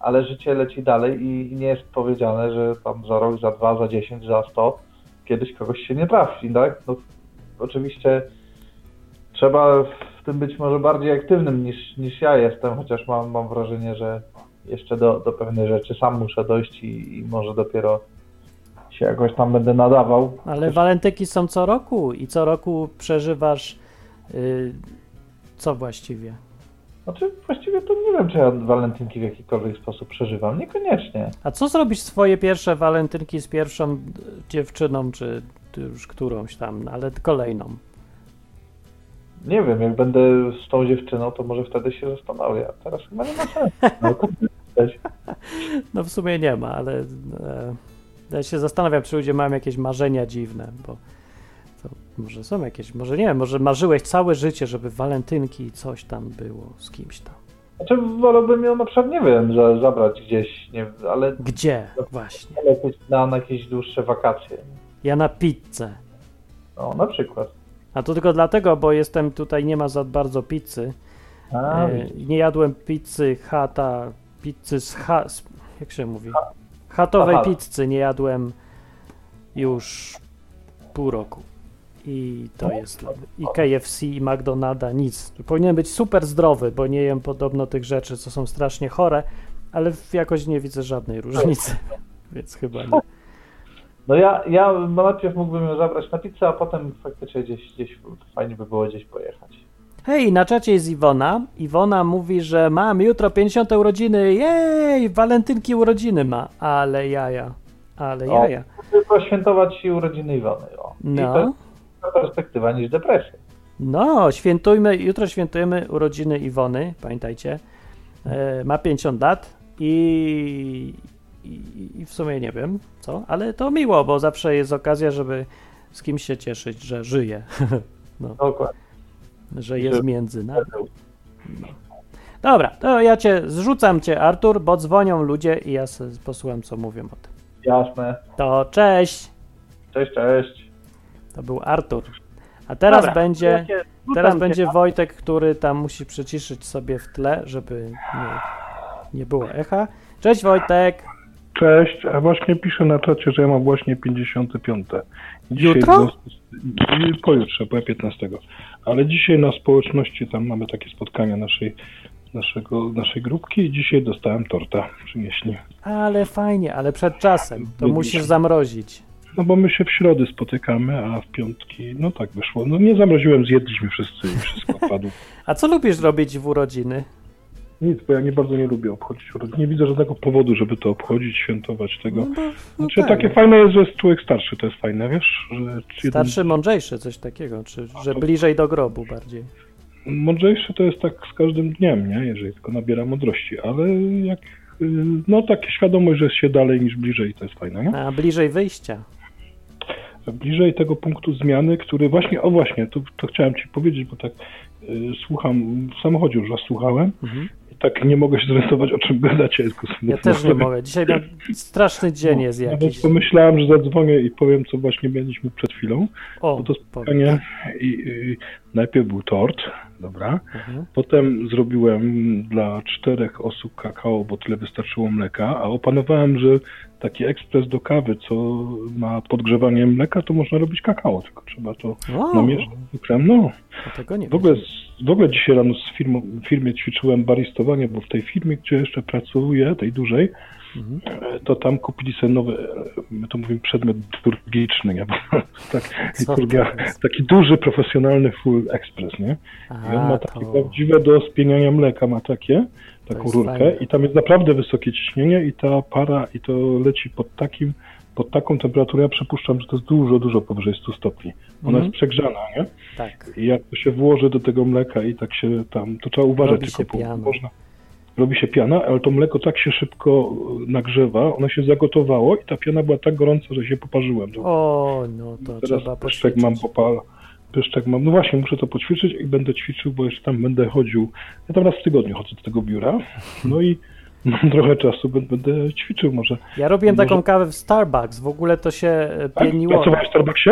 ale życie leci dalej i, i nie jest powiedziane, że tam za rok, za dwa, za dziesięć, za sto kiedyś kogoś się nie trafi, tak? No, oczywiście trzeba w tym być może bardziej aktywnym niż, niż ja jestem, chociaż mam, mam wrażenie, że jeszcze do, do pewnej rzeczy sam muszę dojść i, i może dopiero się jakoś tam będę nadawał. Ale walentynki są co roku i co roku przeżywasz yy, co właściwie? Znaczy właściwie to nie wiem, czy ja walentynki w jakikolwiek sposób przeżywam. Niekoniecznie. A co zrobić swoje pierwsze walentynki z pierwszą dziewczyną, czy już którąś tam, ale kolejną? Nie wiem, jak będę z tą dziewczyną, to może wtedy się zastanowię. A teraz chyba nie ma sensu. No, no w sumie nie ma, ale e, ja się zastanawiam, czy ludzie mają jakieś marzenia dziwne, bo może są jakieś, może nie wiem, może marzyłeś całe życie, żeby walentynki i coś tam było z kimś tam. Znaczy wolałbym ją na przykład, nie wiem, że zabrać gdzieś, nie ale... Gdzie? Właśnie. Na, na jakieś dłuższe wakacje. Ja na pizzę. No, na przykład. A to tylko dlatego, bo jestem tutaj, nie ma za bardzo pizzy. A, e, nie jadłem pizzy chata, pizzy z, ha, z jak się mówi? Chatowej Aha. pizzy nie jadłem już pół roku. I to jest. I KFC, i McDonalda, nic. Powinien być super zdrowy, bo nie jem podobno tych rzeczy, co są strasznie chore, ale jakoś nie widzę żadnej różnicy, więc chyba nie. No ja, ja najpierw mógłbym ją zabrać na pizzę, a potem faktycznie gdzieś, gdzieś fajnie by było gdzieś pojechać. Hej, na czacie jest Iwona. Iwona mówi, że mam jutro 50 urodziny. Jej, walentynki urodziny ma. Ale jaja, ale jaja. Tylko świętować urodziny Iwony. O. No. I to perspektywa niż depresja. No, świętujmy, jutro świętujemy urodziny Iwony, pamiętajcie. E, ma 50 lat i, i, i, w sumie nie wiem co, ale to miło, bo zawsze jest okazja, żeby z kimś się cieszyć, że żyje. no. Dokładnie. Że jest między nami. Dobra, to ja cię zrzucam cię, Artur, bo dzwonią ludzie i ja posłucham, co mówią o tym. Jasne. To cześć. Cześć, cześć. To był Artur. A teraz Dobra, będzie, ja teraz będzie Wojtek, który tam musi przyciszyć sobie w tle, żeby nie, nie było echa. Cześć Wojtek. Cześć, a właśnie piszę na czacie, że ja mam właśnie 55. Dzisiaj Jutro? Do, pojutrze, po 15. Ale dzisiaj na społeczności tam mamy takie spotkania naszej, naszego, naszej grupki i dzisiaj dostałem torta, przynieśli. Ale fajnie, ale przed czasem, to musisz zamrozić. No bo my się w środy spotykamy, a w piątki, no tak wyszło. No nie zamroziłem, zjedliśmy wszyscy i wszystko padło. a co lubisz robić w urodziny? Nic, bo ja nie bardzo nie lubię obchodzić urodzin. Nie widzę żadnego powodu, żeby to obchodzić, świętować tego. No, no znaczy, tak. takie fajne jest, że jest człowiek starszy, to jest fajne, wiesz? Że starszy, jeden... mądrzejszy, coś takiego, czy że to... bliżej do grobu bardziej. Mądrzejszy to jest tak z każdym dniem, nie? Jeżeli tylko nabiera mądrości, ale jak, y, no takie świadomość, że jest się dalej niż bliżej, to jest fajne, nie? A bliżej wyjścia bliżej tego punktu zmiany, który właśnie, o właśnie, to, to chciałem Ci powiedzieć, bo tak y, słucham, w samochodzie już Was słuchałem mhm tak nie mogę się zorientować, o czym gadacie. Ja też nie mogę. Dzisiaj straszny dzień jest jakiś. Nawet pomyślałem, że zadzwonię i powiem, co właśnie mieliśmy przed chwilą. O, bo to spotkanie i, i, najpierw był tort, dobra. Mhm. Potem zrobiłem dla czterech osób kakao, bo tyle wystarczyło mleka, a opanowałem, że taki ekspres do kawy, co ma podgrzewanie mleka, to można robić kakao, tylko trzeba to wow. namieszać cukrem. No, w ogóle, w ogóle dzisiaj rano z firmą, w firmie ćwiczyłem baristowanie, bo w tej firmie, gdzie jeszcze pracuję, tej dużej, mhm. to tam kupili sobie nowy, my to mówimy przedmiot liturgiczny, nie? Bo tak, liturgia, taki duży, profesjonalny full express, nie? I on ma takie to... prawdziwe do spieniania mleka, ma takie, taką rurkę fajne. i tam jest naprawdę wysokie ciśnienie i ta para i to leci pod takim, pod taką temperaturę, ja przypuszczam, że to jest dużo, dużo powyżej 100 stopni. Ona mm. jest przegrzana, nie? Tak. I jak to się włoży do tego mleka i tak się tam, to trzeba uważać robi tylko, piana. można robi się piana, ale to mleko tak się szybko nagrzewa, ono się zagotowało i ta piana była tak gorąca, że się poparzyłem. O, no to Teraz trzeba poćwiczyć. mam popal, pyszczek mam. No właśnie, muszę to poćwiczyć i będę ćwiczył, bo jeszcze tam będę chodził. Ja tam raz w tygodniu chodzę do tego biura. No i mam trochę czasu, będę ćwiczył może. Ja robiłem może... taką kawę w Starbucks. W ogóle to się e, tak? pieniło. Pracowałeś w Starbucksie?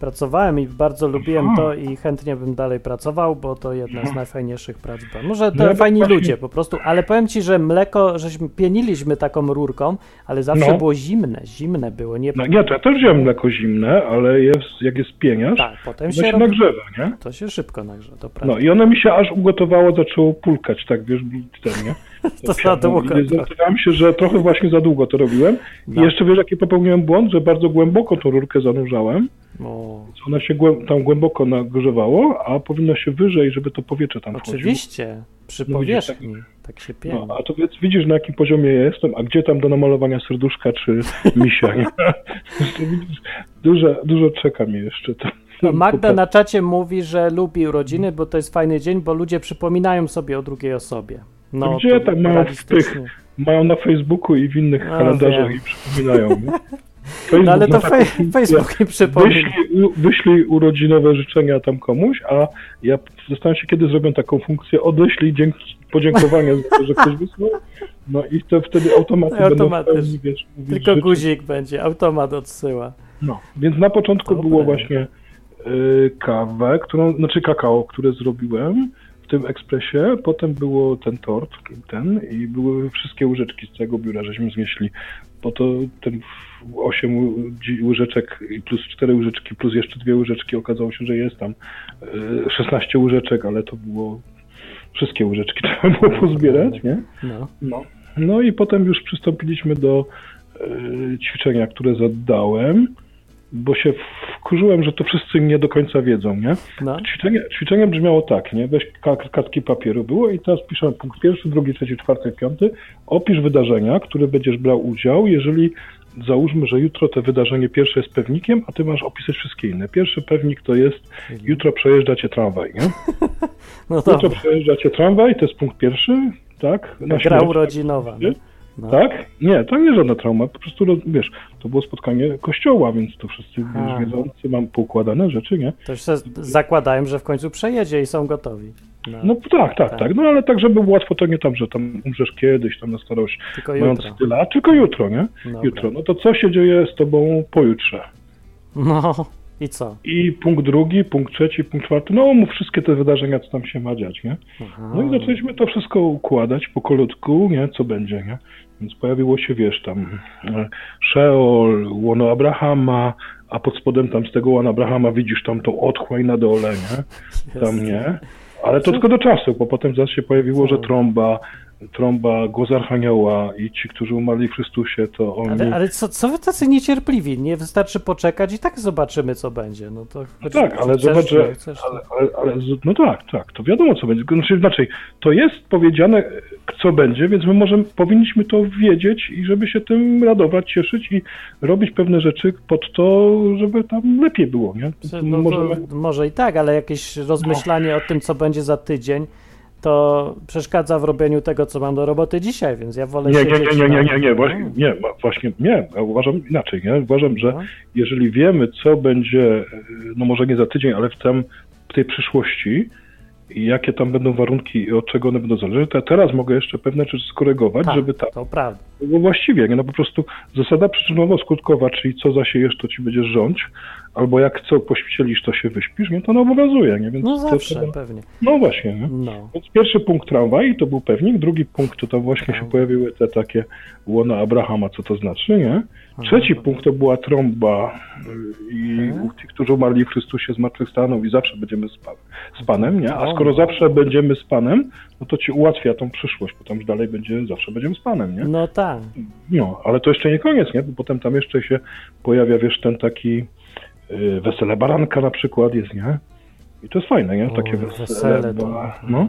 Pracowałem i bardzo lubiłem Aha. to i chętnie bym dalej pracował, bo to jedna z najfajniejszych prac była. Może to no, fajni właśnie... ludzie po prostu, ale powiem ci, że mleko, żeśmy pieniliśmy taką rurką, ale zawsze no. było zimne, zimne było. Nie... No nie, to ja też wziąłem mleko zimne, ale jest, jak jest pieniarz, tak, potem się, się robi... nagrzewa, nie? To się szybko nagrzewa, to prawda. No i ono mi się aż ugotowało, zaczęło pulkać, tak wiesz, ten, nie? To, się, że trochę właśnie za długo to robiłem. No. I jeszcze wiesz, jaki popełniłem błąd, że bardzo głęboko tą rurkę zanurzałem. O. Ona się głę tam głęboko nagrzewało, a powinno się wyżej, żeby to powietrze tam Oczywiście. Oczywiście, przy no, powierzchni. Tak, tak się pieni. No, a to więc widzisz, na jakim poziomie ja jestem, a gdzie tam do namalowania serduszka czy misia. dużo, dużo czeka mi jeszcze. No, Magda na czacie mówi, że lubi urodziny, bo to jest fajny dzień, bo ludzie przypominają sobie o drugiej osobie. No, Gdzie tam mają w tych, mają na Facebooku i w innych no, kalendarzach i przypominają. Facebook no ale to Facebook mi przypomina. Wyślij, wyślij urodzinowe życzenia tam komuś, a ja zastanawiam się, kiedy zrobią taką funkcję odeślij dzięki, podziękowania za to, że ktoś wysłał. No i to wtedy automatycznie Automatycznie. Wiesz, Tylko guzik będzie, automat odsyła. No, więc na początku Dobre. było właśnie y, kawę, którą, znaczy kakao, które zrobiłem tym ekspresie, potem było ten tort, ten i były wszystkie łyżeczki z całego biura, żeśmy znieśli, bo to ten 8 łyżeczek plus 4 łyżeczki plus jeszcze dwie łyżeczki okazało się, że jest tam 16 e, łyżeczek, ale to było wszystkie łyżeczki trzeba było pozbierać, nie? No. no. No i potem już przystąpiliśmy do e, ćwiczenia, które zadałem bo się wkurzyłem, że to wszyscy nie do końca wiedzą, nie? No. Ćwiczenie, ćwiczenie brzmiało tak, nie? Weź kartki papieru było i teraz piszemy punkt pierwszy, drugi, trzeci, czwarty, piąty. Opisz wydarzenia, które będziesz brał udział, jeżeli załóżmy, że jutro to wydarzenie pierwsze jest pewnikiem, a ty masz opisać wszystkie inne. Pierwszy pewnik to jest jutro przejeżdża cię tramwaj, nie? No to... Jutro przejeżdża cię tramwaj, to jest punkt pierwszy, tak? Na Gra urodzinowa. Nie? No. Tak? Nie, to nie żadna trauma. Po prostu, wiesz, to było spotkanie kościoła, więc to wszyscy wiesz, wiedzący mam poukładane rzeczy, nie? To już zakładałem, że w końcu przejedzie i są gotowi. No. no, tak, tak, tak, tak. No ale tak, żeby było łatwo, to nie tam, że tam umrzesz kiedyś, tam na starość, tylko mając jutro. tyle, a tylko jutro, nie? Dobra. Jutro. No to co się dzieje z tobą pojutrze? No, i co? I punkt drugi, punkt trzeci, punkt czwarty, no mów wszystkie te wydarzenia, co tam się ma dziać, nie? Aha. No i zaczęliśmy to wszystko układać po kolutku, nie? Co będzie, nie? Więc pojawiło się, wiesz, tam e, Sheol, łono Abrahama, a pod spodem tam z tego łono Abrahama widzisz tam tą otchłań na dole, nie? Tam nie. Ale to tylko do czasu, bo potem zaraz się pojawiło, że trąba, trąba, głos Archanioła i ci, którzy umarli w Chrystusie, to oni... Ale, ale co, co wy tacy niecierpliwi? Nie wystarczy poczekać i tak zobaczymy, co będzie. No to no tak, ale zobacz, że... Ale, ale, ale, no tak, tak, to wiadomo, co będzie. Znaczy, znaczy, to jest powiedziane, co będzie, więc my możemy, powinniśmy to wiedzieć i żeby się tym radować, cieszyć i robić pewne rzeczy pod to, żeby tam lepiej było, nie? No, możemy... Może i tak, ale jakieś rozmyślanie no. o tym, co będzie za tydzień, to przeszkadza w robieniu tego, co mam do roboty dzisiaj, więc ja wolę nie, nie, nie, nie, nie, nie, nie, właśnie, nie, właśnie nie, ja uważam inaczej, nie? Uważam, że no. jeżeli wiemy, co będzie, no może nie za tydzień, ale w, tym, w tej przyszłości, jakie tam będą warunki i od czego one będą zależeć, to ja teraz mogę jeszcze pewne rzeczy skorygować, tak, żeby tak to prawda. Było właściwie, nie? No po prostu zasada przyczynowo-skutkowa, czyli co zasiejesz, to ci będziesz rządź, albo jak co pościelisz, to się wyśpisz, nie? To no obowiązuje, nie? Więc no zawsze, to, pewnie. No właśnie, nie? No. Więc pierwszy punkt tramwaj to był pewnik, drugi punkt to tam właśnie się pojawiły te takie łona Abrahama, co to znaczy, nie? Trzeci punkt to była trąba y, i mhm. ci, którzy umarli w Chrystusie zmartwychwstaną i zawsze będziemy z, pan, z Panem, nie? A skoro zawsze będziemy z Panem, no to ci ułatwia tą przyszłość, bo tam już dalej będzie, zawsze będziemy z Panem, nie? No tak. No, ale to jeszcze nie koniec, nie? Bo potem tam jeszcze się pojawia, wiesz, ten taki y, wesele baranka na przykład jest, nie? I to jest fajne, nie? Takie o, wesele. wesele to... no.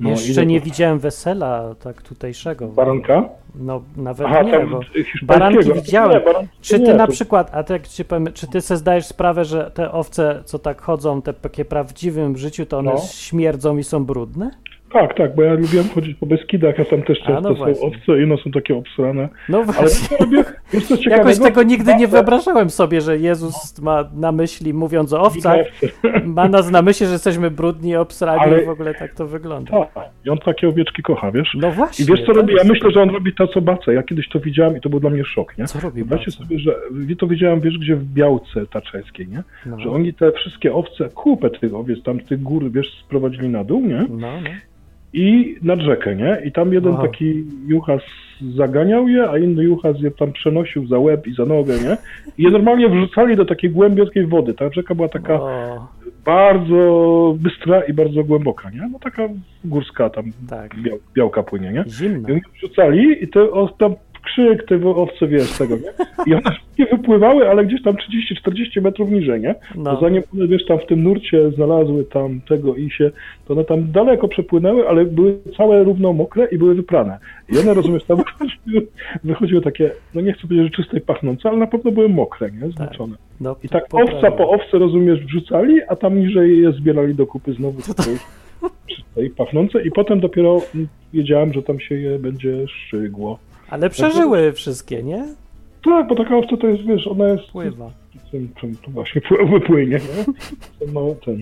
No, Jeszcze nie widziałem wesela tak tutejszego. Baranka? No nawet Aha, nie, bo baranki widziałem. Nie, baranki czy ty nie, na to... przykład, a tak ci powiem, czy ty sobie zdajesz sprawę, że te owce, co tak chodzą, te takie prawdziwym życiu, to one no. śmierdzą i są brudne? Tak, tak, bo ja lubiłem chodzić po Beskidach, a tam też często no są owce i no są takie obsrane. No właśnie. Ale robię, jest coś Jakoś tego nigdy nie wyobrażałem sobie, że Jezus ma na myśli, mówiąc o owcach, ma nas na myśli, że jesteśmy brudni, obsrani Ale... i w ogóle tak to wygląda. Tak, i on takie owieczki kocha, wiesz? No właśnie. I wiesz co robi? Ja myślę, że on robi to, co bacę. Ja kiedyś to widziałem i to był dla mnie szok, nie? Co robi Weźcie sobie, że to widziałem, wiesz, gdzie w Białce Taczeskiej, nie? No. Że oni te wszystkie owce, kupę tych owiec tam z tych gór, wiesz, sprowadzili na dół, nie? No, no i nad rzekę, nie? I tam jeden Aha. taki juchas zaganiał je, a inny juchas je tam przenosił za łeb i za nogę, nie? I je normalnie wrzucali do takiej głębiotkiej wody. Ta rzeka była taka o. bardzo bystra i bardzo głęboka, nie? No taka górska tam tak. biał, białka płynie, nie? Zimna. I oni wrzucali i te, o, tam krzyk, te owce, wiesz, tego, nie? I one nie wypływały, ale gdzieś tam 30-40 metrów niżej, nie? No. Zanim one, wiesz, tam w tym nurcie znalazły tam tego i się, to one tam daleko przepłynęły, ale były całe równo mokre i były wyprane. I one, rozumiesz, tam wychodziły, wychodziły takie, no nie chcę powiedzieć, że czyste i pachnące, ale na pewno były mokre, nie? Zmoczone. Tak. No, I tak owca po owce, rozumiesz, wrzucali, a tam niżej je zbierali do kupy znowu. To, czyste i pachnące i potem dopiero wiedziałem, że tam się je będzie szczygło. Ale przeżyły wszystkie, nie? Tak, bo taka owca to jest, wiesz, ona jest... Pływa. Czym, czym to właśnie wypłynie, nie? No, ten.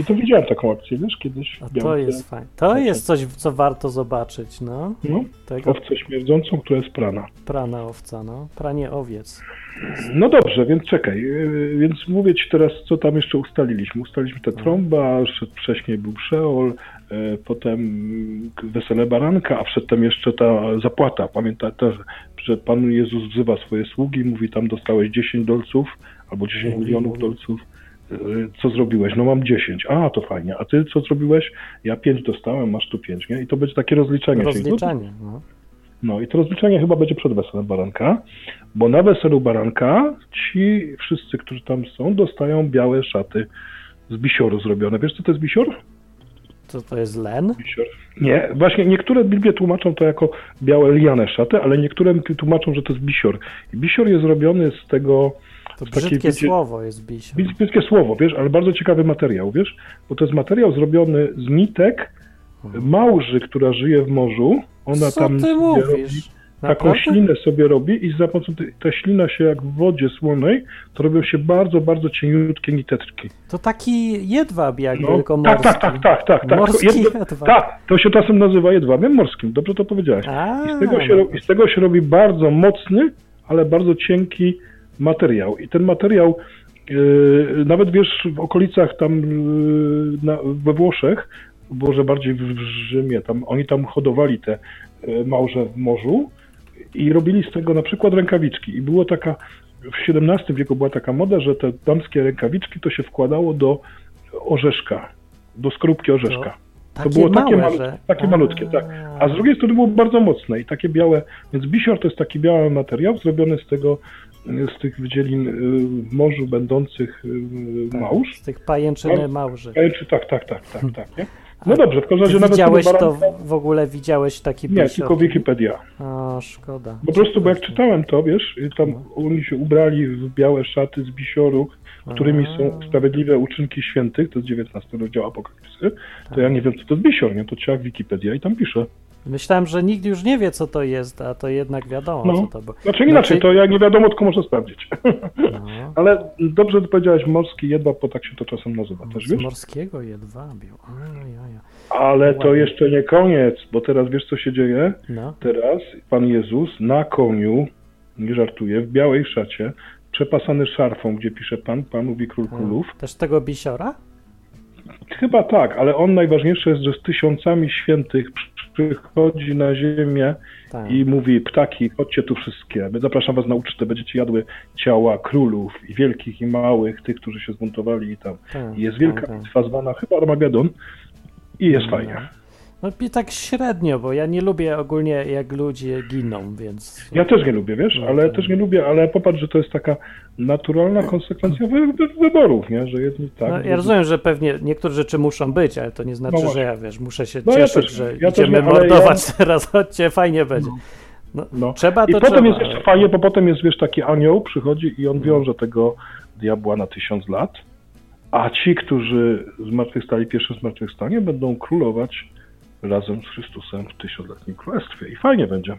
I to widziałem taką akcję, wiesz, kiedyś. A to jest fajne. To jest coś, co warto zobaczyć, no. no Tego... Owcę śmierdzącą, która jest prana. Prana owca, no. Pranie owiec. No dobrze, więc czekaj. Y, więc mówię ci teraz, co tam jeszcze ustaliliśmy. Ustaliliśmy te no. trąba, wcześniej był przeol, potem wesele baranka, a przedtem jeszcze ta zapłata. Pamiętacie, że Pan Jezus wzywa swoje sługi, mówi tam dostałeś 10 dolców albo 10 milionów dolców. Y, co zrobiłeś? No mam 10. A, to fajnie. A ty co zrobiłeś? Ja 5 dostałem, masz tu 5, nie? I to będzie takie rozliczenie. Rozliczenie, no. No i to rozliczenie chyba będzie przed weselem baranka, bo na weselu baranka ci wszyscy, którzy tam są, dostają białe szaty z bisioru zrobione. Wiesz, co to jest bisior? Co to jest len? Nie, właśnie niektóre Biblie tłumaczą to jako białe liane szaty, ale niektóre tłumaczą, że to jest bisior. I bisior jest zrobiony z tego... To z brzydkie takiej, słowo jest bisior. Brzydkie słowo, wiesz, ale bardzo ciekawy materiał, wiesz, bo to jest materiał zrobiony z nitek mhm. małży, która żyje w morzu. Ona Co tam ty mówisz? Taką ślinę sobie robi i za pomocą tej, ta ślina się jak w wodzie słonej, to robią się bardzo, bardzo cieniutkie niteczki. To taki jedwab jak no, tylko morski. Tak, tak, tak, tak. tak, Morski jedwab. jedwab. Tak, to się czasem nazywa jedwabiem morskim, dobrze to powiedziałeś. A, I, z tego się, I z tego się robi bardzo mocny, ale bardzo cienki materiał. I ten materiał Yy, nawet wiesz, w okolicach tam yy, na, we Włoszech, może bardziej w, w Rzymie, tam, oni tam hodowali te yy, małże w morzu i robili z tego na przykład rękawiczki. I było taka, w XVII wieku była taka moda, że te damskie rękawiczki to się wkładało do orzeszka, do skorupki orzeszka. To, to było takie, małe, że... takie malutkie, tak. A z drugiej strony było bardzo mocne i takie białe, więc bisior to jest taki biały materiał zrobiony z tego, z tych wydzielin y, w morzu będących y, tak, małż. Z tych pajęczyny małży. Pajęczy, tak, tak, tak, tak, tak, nie? No dobrze, w każdym razie nawet widziałeś to w ogóle, widziałeś taki Nie, tylko Wikipedia. O, szkoda. Po prostu, bo jak czytałem to, wiesz, tam no. oni się ubrali w białe szaty z bisioru, którymi są sprawiedliwe uczynki świętych, to jest 19 rozdział Apokalipsy, to ja tak. nie wiem, co to jest bisior, nie? To trzeba Wikipedia i tam pisze. Myślałem, że nikt już nie wie, co to jest, a to jednak wiadomo, no. co to było. Znaczy inaczej, znaczy... to jak nie wiadomo, tylko można sprawdzić. No. Ale dobrze powiedziałeś morski jedwab, bo tak się to czasem nazywa też, wiesz? morskiego jedwabiu. Ale to jeszcze nie koniec, bo teraz wiesz, co się dzieje? No. Teraz Pan Jezus na koniu, nie żartuje, w białej szacie, przepasany szarfą, gdzie pisze Pan, Panów i Król Królów. Też tego bisiora? Chyba tak, ale on najważniejsze jest, że z tysiącami świętych przychodzi na ziemię tak. i mówi, ptaki, chodźcie tu wszystkie, zapraszam was na ucztę, będziecie jadły ciała królów i wielkich i małych, tych, którzy się zbuntowali i tam. Tak, I jest wielka tak, tak. bitwa zwana chyba Armagedon i jest no. fajnie. No i tak średnio, bo ja nie lubię ogólnie jak ludzie giną, więc... Ja też nie lubię, wiesz, no, ale też nie lubię, ale popatrz, że to jest taka naturalna konsekwencja wy, wy, wyborów, nie, że jedni tak... No, ja rozumiem, że pewnie niektóre rzeczy muszą być, ale to nie znaczy, no że ja, wiesz, muszę się no, cieszyć, ja też, że ja idziemy nie, mordować ja... teraz, chodźcie, fajnie będzie. No, no. Trzeba to I potem trzeba. jest jeszcze fajnie, bo potem jest, wiesz, taki anioł przychodzi i on no. wiąże tego diabła na tysiąc lat, a ci, którzy zmartwychwstali pierwszym zmartwychwstanie, będą królować razem z Chrystusem w tysiącletnim królestwie i fajnie będzie.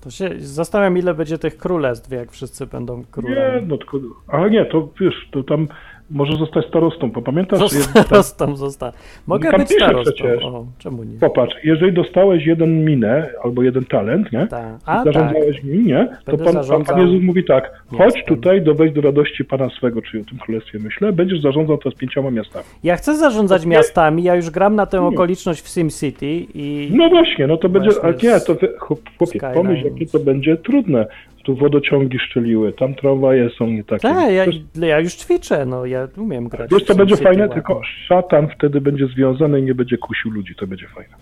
To się zastanawiam, ile będzie tych królestw, jak wszyscy będą królami. Nie, no tylko, ale nie, to wiesz, to tam może zostać starostą, bo pamiętasz? To starostą tam... zostać. Mogę być starostą. Przecież. O, czemu nie? Popatrz, jeżeli dostałeś jeden minę albo jeden talent, nie? Tak. A, zarządzałeś tak. nim, nie? To pan, pan Jezus mówi tak, chodź Jestem. tutaj, dowejdź do radości Pana swego, czyli o tym królestwie myślę, będziesz zarządzał to z pięcioma miastami. Ja chcę zarządzać miastami, ja już gram na tę nie. okoliczność w SimCity i... No właśnie, no to będzie, ale nie, to chłopie, pomyśl, jakie to będzie trudne tu wodociągi szczeliły, tam tramwaje są nie takie. Tak, ja, ja, już ćwiczę, no ja umiem grać. Wiesz, to będzie fajne, tylko szatan wtedy będzie związany i nie będzie kusił ludzi, to będzie fajne.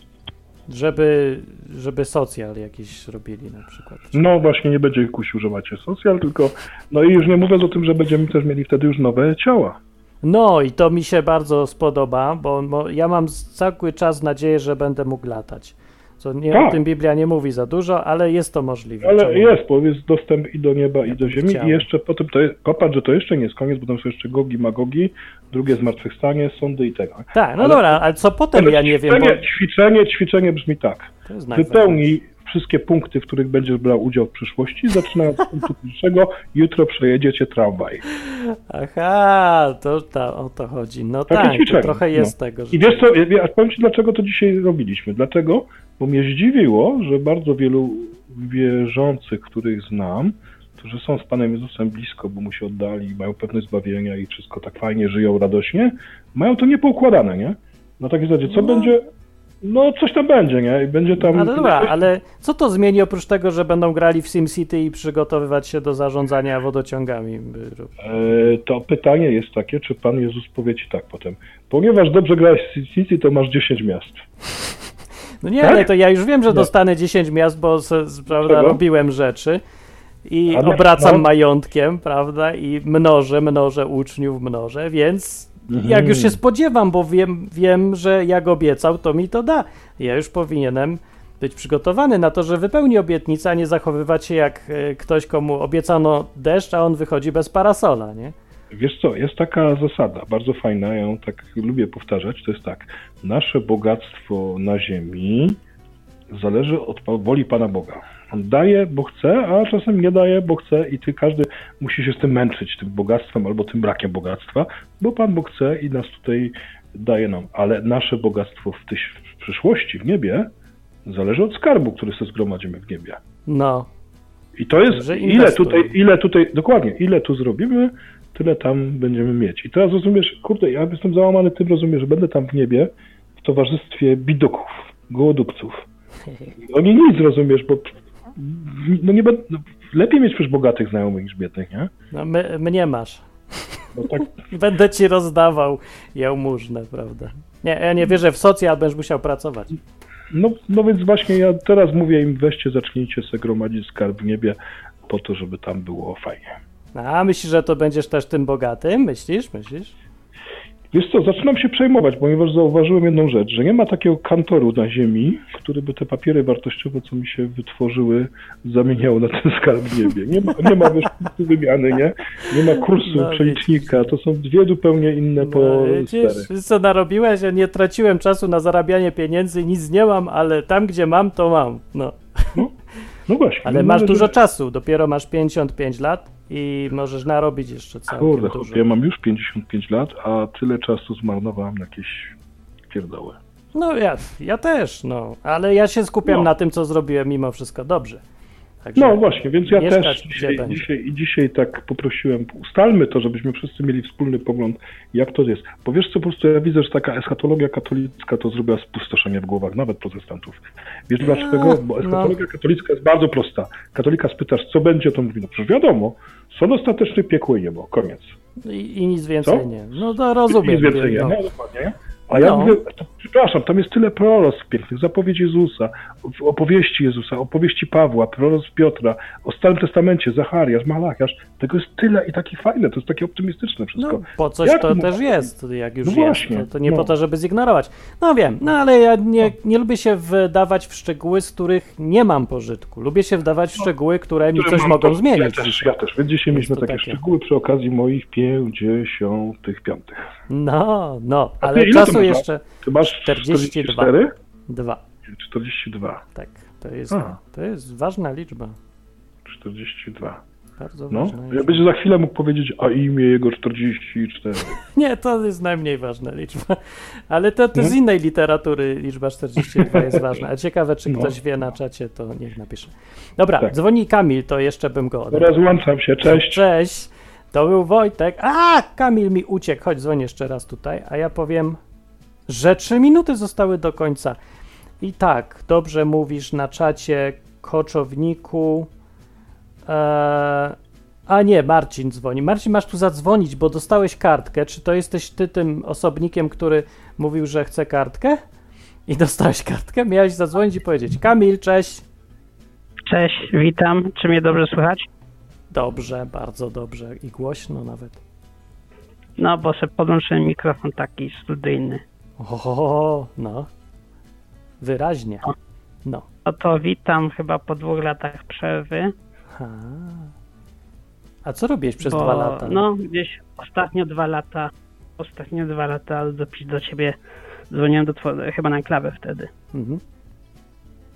Żeby, żeby socjal jakiś robili na przykład. No właśnie, nie będzie kusił, że macie socjal, tylko, no i już nie mówiąc o tym, że będziemy też mieli wtedy już nowe ciała. No i to mi się bardzo spodoba, bo ja mam cały czas nadzieję, że będę mógł latać. Co nie, tak. o tym Biblia nie mówi za dużo, ale jest to możliwe. Ale Czemu? jest, bo jest dostęp i do nieba, i do ziemi. Chciałem. I jeszcze potem to jest, popatrz, że to jeszcze nie jest koniec, bo tam są jeszcze Gogi, Magogi, drugie zmartwychwstanie, sądy i tego. Tak, no ale, dobra, ale co potem ja nie wiem. Bo... Ćwiczenie, ćwiczenie brzmi tak. Wypełnij wszystkie punkty, w których będziesz brał udział w przyszłości, zaczynając od punktu pierwszego, jutro przejedziecie tramwaj. Aha, to ta, o to chodzi. No Takie tak, to trochę jest no. tego. I wiesz co, ja powiem Ci, dlaczego to dzisiaj robiliśmy. Dlaczego? Bo mnie zdziwiło, że bardzo wielu wierzących, których znam, którzy są z Panem Jezusem blisko, bo mu się oddali, mają pewność zbawienia i wszystko tak fajnie żyją radośnie, mają to niepoukładane, nie? Na takiej zasadzie, co no. będzie, no coś tam będzie, nie? I będzie tam... Ale dobra, ale co to zmieni oprócz tego, że będą grali w SimCity i przygotowywać się do zarządzania wodociągami? E, to pytanie jest takie, czy Pan Jezus powie Ci tak potem, ponieważ dobrze grałeś w SimCity, to masz 10 miast. No nie, tak? ale to ja już wiem, że nie. dostanę 10 miast, bo prawda, robiłem rzeczy i ale, obracam no. majątkiem, prawda, i mnożę, mnożę uczniów, mnożę, więc mhm. jak już się spodziewam, bo wiem, wiem, że jak obiecał, to mi to da. Ja już powinienem być przygotowany na to, że wypełni obietnicę, a nie zachowywać się jak e, ktoś, komu obiecano deszcz, a on wychodzi bez parasola, nie? Wiesz co, jest taka zasada, bardzo fajna, ja ją tak lubię powtarzać, to jest tak, nasze bogactwo na ziemi zależy od woli Pana Boga. On daje, bo chce, a czasem nie daje, bo chce i ty każdy musi się z tym męczyć, tym bogactwem albo tym brakiem bogactwa, bo Pan Bóg chce i nas tutaj daje nam. Ale nasze bogactwo w, tyś, w przyszłości, w niebie, zależy od skarbu, który sobie zgromadzimy w niebie. No. I to jest, ile tutaj, ile tutaj, dokładnie, ile tu zrobimy, tyle tam będziemy mieć. I teraz rozumiesz, kurde, ja jestem załamany tym, rozumiesz, że będę tam w niebie w towarzystwie bidoków, gołodupców. Oni nic, rozumiesz, bo no nie no, lepiej mieć przecież bogatych znajomych niż biednych, nie? No my, mnie masz. No tak. Będę ci rozdawał jałmużnę, prawda? Nie, ja nie wierzę w socjal, będziesz musiał pracować. No, no więc właśnie ja teraz mówię im, weźcie, zacznijcie sobie gromadzić skarb w niebie po to, żeby tam było fajnie. A myślisz, że to będziesz też tym bogatym? Myślisz? Myślisz? Wiesz co, zaczynam się przejmować, ponieważ zauważyłem jedną rzecz, że nie ma takiego kantoru na ziemi, który by te papiery wartościowe, co mi się wytworzyły, zamieniał na ten skarb w niebie. Nie ma, nie ma wiesz, wymiany, nie? Nie ma kursu no, przelicznika. To są dwie zupełnie inne po no, wiesz, co narobiłeś? Ja nie traciłem czasu na zarabianie pieniędzy, nic nie mam, ale tam, gdzie mam, to mam. No. no. No właśnie. Ale no masz dużo czasu, dopiero masz 55 lat i możesz narobić jeszcze całkiem Kurde, dużo. ja mam już 55 lat, a tyle czasu zmarnowałem na jakieś pierdoły. No ja, ja też, no, ale ja się skupiam no. na tym, co zrobiłem mimo wszystko dobrze. Także no właśnie, więc ja też dzisiaj, dzisiaj, i dzisiaj tak poprosiłem, ustalmy to, żebyśmy wszyscy mieli wspólny pogląd, jak to jest. Bo wiesz co, po prostu ja widzę, że taka eschatologia katolicka to zrobiła spustoszenie w głowach nawet protestantów. Wiesz dlaczego? Bo eschatologia no. katolicka jest bardzo prosta. Katolika spytasz, co będzie, to mówi, no przecież wiadomo, są ostateczny piekło i niebo, koniec. I, i nic więcej co? nie. No to rozumiem. I nic więcej nie, no dokładnie. A ja no. mówię, to, przepraszam, tam jest tyle proroctw pięknych, zapowiedź Jezusa, opowieści Jezusa, opowieści Pawła, proroctw Piotra, o Starym Testamencie, Zachariasz, Malachiasz, tego jest tyle i takie fajne, to jest takie optymistyczne wszystko. No, po coś jak to też jest, jak już no jest, to, to nie no. po to, żeby zignorować. No wiem, no ale ja nie, no. nie lubię się wdawać w szczegóły, z których nie mam pożytku. Lubię się wdawać w no. szczegóły, które mi coś mogą to, zmienić. Ja też, ja też, więc dzisiaj mieliśmy takie, takie szczegóły przy okazji moich pięćdziesiątych piątych. No, no, ale czasu jeszcze. Ty masz 42. 2. 42. Tak, to jest, to jest ważna liczba. 42. Bardzo no, ważna. Ja będzie za chwilę mógł powiedzieć, a imię jego 44. Nie, to jest najmniej ważna liczba. Ale to, to z innej literatury liczba 42 jest ważna. A ciekawe, czy no. ktoś wie na czacie, to niech napisze. Dobra, tak. dzwoni Kamil, to jeszcze bym go odebrał. Rozłączam się, cześć. Cześć. To był Wojtek. A, Kamil mi uciekł. Chodź, dzwoń jeszcze raz tutaj, a ja powiem, że trzy minuty zostały do końca. I tak, dobrze mówisz na czacie, koczowniku. Eee, a nie, Marcin dzwoni. Marcin, masz tu zadzwonić, bo dostałeś kartkę. Czy to jesteś ty tym osobnikiem, który mówił, że chce kartkę? I dostałeś kartkę? Miałeś zadzwonić i powiedzieć: Kamil, cześć. Cześć, witam. Czy mnie dobrze słychać? Dobrze, bardzo dobrze i głośno nawet. No, bo sobie podłączyłem mikrofon taki studyjny. O, no. Wyraźnie. No. No to witam chyba po dwóch latach przerwy. Ha. A co robiłeś przez Bo, dwa lata? No, gdzieś ostatnio dwa lata, ostatnio dwa lata do, do ciebie dzwoniłem do twojego, chyba na klawę wtedy. Mhm.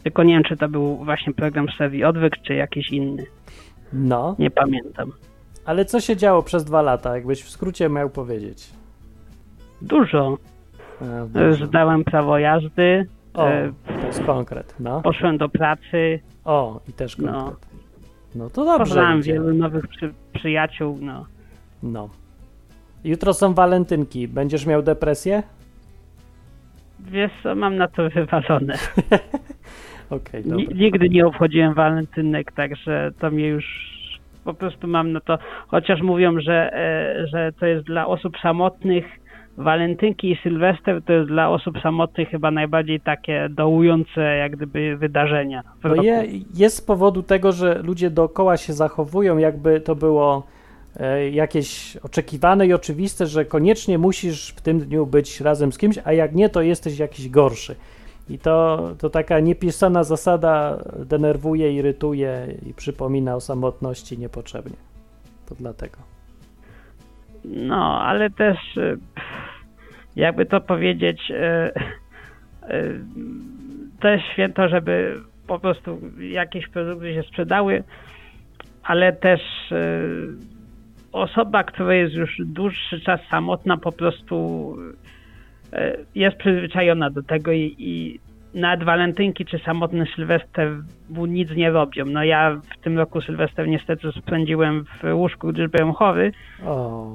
Tylko nie wiem, czy to był właśnie program Sevi Odwyk, czy jakiś inny. No. Nie pamiętam. Ale co się działo przez dwa lata, jakbyś w skrócie miał powiedzieć? Dużo. A, Zdałem prawo jazdy. O, e, to jest konkret, no. Poszłem do pracy. O, i też no. konkret. No. No to dobrze. Poznałem wielu nowych przy, przyjaciół, no. No. Jutro są walentynki. Będziesz miał depresję? Wiesz co, mam na to wywalone. okay, Nigdy nie obchodziłem walentynek, także to mnie już po prostu mam na to, chociaż mówią, że, e, że to jest dla osób samotnych, walentynki i sylwester to jest dla osób samotnych chyba najbardziej takie dołujące jak gdyby wydarzenia. No je, jest z powodu tego, że ludzie dookoła się zachowują, jakby to było e, jakieś oczekiwane i oczywiste, że koniecznie musisz w tym dniu być razem z kimś, a jak nie, to jesteś jakiś gorszy. I to, to taka niepisana zasada denerwuje, irytuje i przypomina o samotności niepotrzebnie. To dlatego. No, ale też e, jakby to powiedzieć, e, e, to jest święto, żeby po prostu jakieś produkty się sprzedały, ale też osoba, która jest już dłuższy czas samotna, po prostu jest przyzwyczajona do tego i, i nawet walentynki czy samotny Sylwester nic nie robią. No ja w tym roku Sylwester niestety spędziłem w łóżku, gdyż byłem chory. O.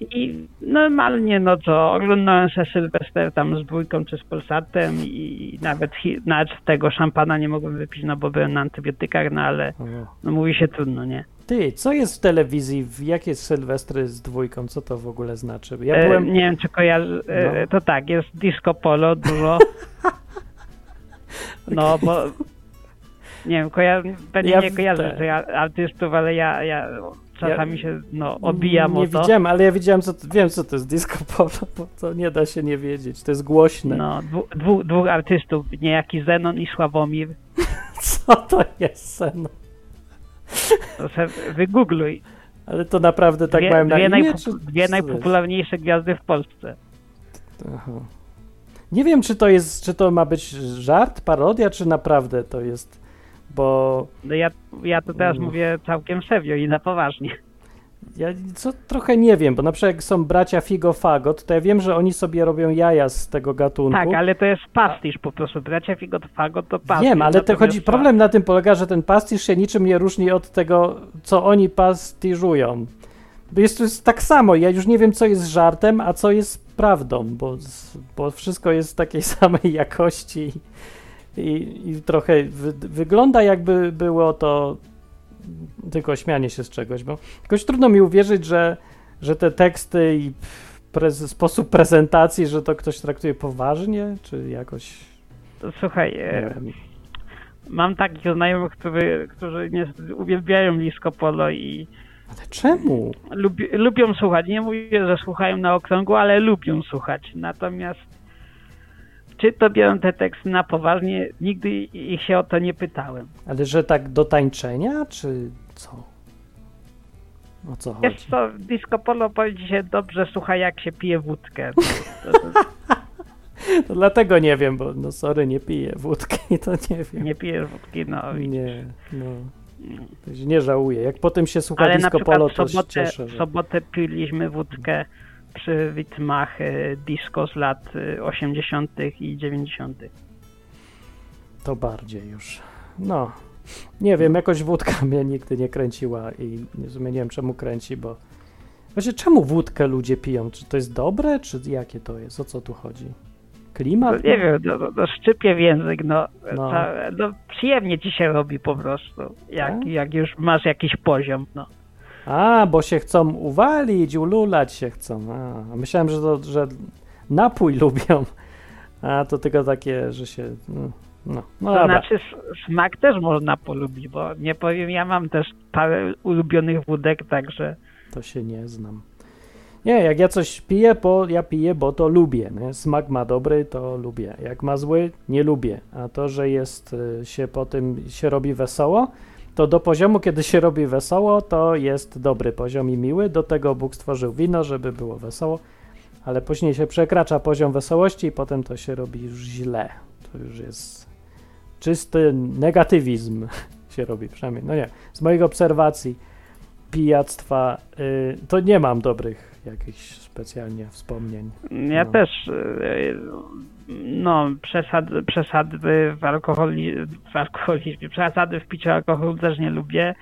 I normalnie, no to oglądałem się Sylwester tam z dwójką czy z Polsatem i nawet, nawet tego szampana nie mogłem wypić, no bo byłem na antybiotykach, no ale no mówi się trudno, nie? Ty, co jest w telewizji? Jakie Sylwestry z dwójką? Co to w ogóle znaczy? Ja e, byłem... E, nie wiem, czy kojarzy... E, no. To tak, jest disco polo dużo. No, bo nie wiem, pewnie ja, nie kojarzę tak. artystów, ale ja, ja czasami ja, się no, obijam nie o to. widziałem, ale ja widziałem, co, wiem co to jest disco polo, bo to nie da się nie wiedzieć, to jest głośne. No, dwu, dwu, dwóch artystów, niejaki Zenon i Sławomir. Co to jest Zenon? To se wygoogluj. Ale to naprawdę tak dwie, mają na dwie, imię, najpo, czy... dwie najpopularniejsze gwiazdy w Polsce. Aha. Nie wiem, czy to jest, czy to ma być żart, parodia, czy naprawdę to jest, bo... No ja, ja to teraz mm. mówię całkiem serio i na poważnie. Ja co trochę nie wiem, bo na przykład jak są bracia Figo Fagot, to ja wiem, że oni sobie robią jaja z tego gatunku. Tak, ale to jest pastisz po prostu. Bracia Figo Fagot to pastisz. Wiem, ale to chodzi, problem na tym polega, że ten pastisz się niczym nie różni od tego, co oni pastiżują. Jest to jest tak samo. Ja już nie wiem, co jest żartem, a co jest prawdą, bo, bo wszystko jest takiej samej jakości i, i trochę wy, wygląda, jakby było to tylko śmianie się z czegoś, bo jakoś trudno mi uwierzyć, że, że te teksty i prez, sposób prezentacji, że to ktoś traktuje poważnie, czy jakoś. Słuchaj, e, mam takich znajomych, którzy, którzy nie, uwielbiają Disco Polo i ale czemu? Lubi, lubią słuchać. Nie mówię, że słuchają na okrągło, ale lubią słuchać. Natomiast czy to biorą te teksty na poważnie, nigdy ich się o to nie pytałem. Ale że tak do tańczenia, czy co? O co chodzi? Wiesz co, disco polo powiedzie się dobrze słucha jak się pije wódkę. To, to, To dlatego nie wiem, bo no sorry, nie piję wódki, to nie wiem. Nie pijesz wódki, no. Nie, no. Nie żałuję. Jak potem się słucha Ale disco polo, to sobotę, cieszę, że... w sobotę piliśmy wódkę przy widmach e, disco z lat 80. E, i 90. To bardziej już. No, nie wiem, jakoś wódka mnie nigdy nie kręciła i nie wiem czemu kręci, bo właśnie czemu wódkę ludzie piją? Czy to jest dobre, czy jakie to jest? O co tu chodzi? Klimat? No, nie wiem, no, no, no szczypie w język, no, no. Ta, no przyjemnie ci się robi po prostu, jak, tak? jak już masz jakiś poziom, no. A, bo się chcą uwalić, ululać się chcą. A, myślałem, że, to, że napój lubią. A to tylko takie, że się. No, no, no to znaczy, smak też można polubić, bo nie powiem, ja mam też parę ulubionych wódek, także. To się nie znam. Nie, jak ja coś piję, bo ja piję, bo to lubię. Nie? Smak ma dobry, to lubię. Jak ma zły, nie lubię. A to, że jest y, się po tym się robi wesoło, to do poziomu, kiedy się robi wesoło, to jest dobry poziom i miły. Do tego Bóg stworzył wino, żeby było wesoło, ale później się przekracza poziom wesołości i potem to się robi już źle. To już jest czysty negatywizm się robi, przynajmniej. No nie, z moich obserwacji pijactwa y, to nie mam dobrych jakichś specjalnie wspomnień. Ja no. też y, no, przesady, przesady w, alkoholi, w alkoholizmie, przesady w piciu alkoholu też nie lubię.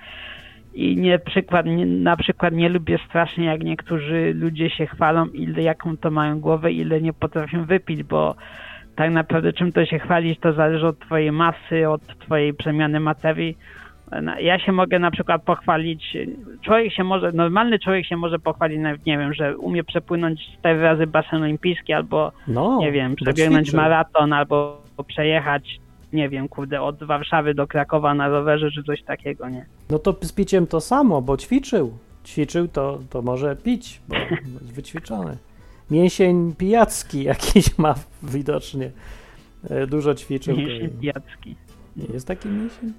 I nie, przykład, nie, na przykład nie lubię strasznie, jak niektórzy ludzie się chwalą, ile jaką to mają głowę, ile nie potrafią wypić, bo tak naprawdę czym to się chwalić, to zależy od twojej masy, od twojej przemiany materii ja się mogę na przykład pochwalić, człowiek się może, normalny człowiek się może pochwalić, nawet nie wiem, że umie przepłynąć cztery razy basen olimpijski, albo no, nie wiem, przebiegnąć maraton, albo przejechać, nie wiem, kurde, od Warszawy do Krakowa na rowerze, czy coś takiego, nie? No to z piciem to samo, bo ćwiczył. Ćwiczył, to, to może pić, bo jest wyćwiczony. Mięsień pijacki jakiś ma widocznie. E, dużo ćwiczył. Mięsień pijacki. Nie jest taki mięsień?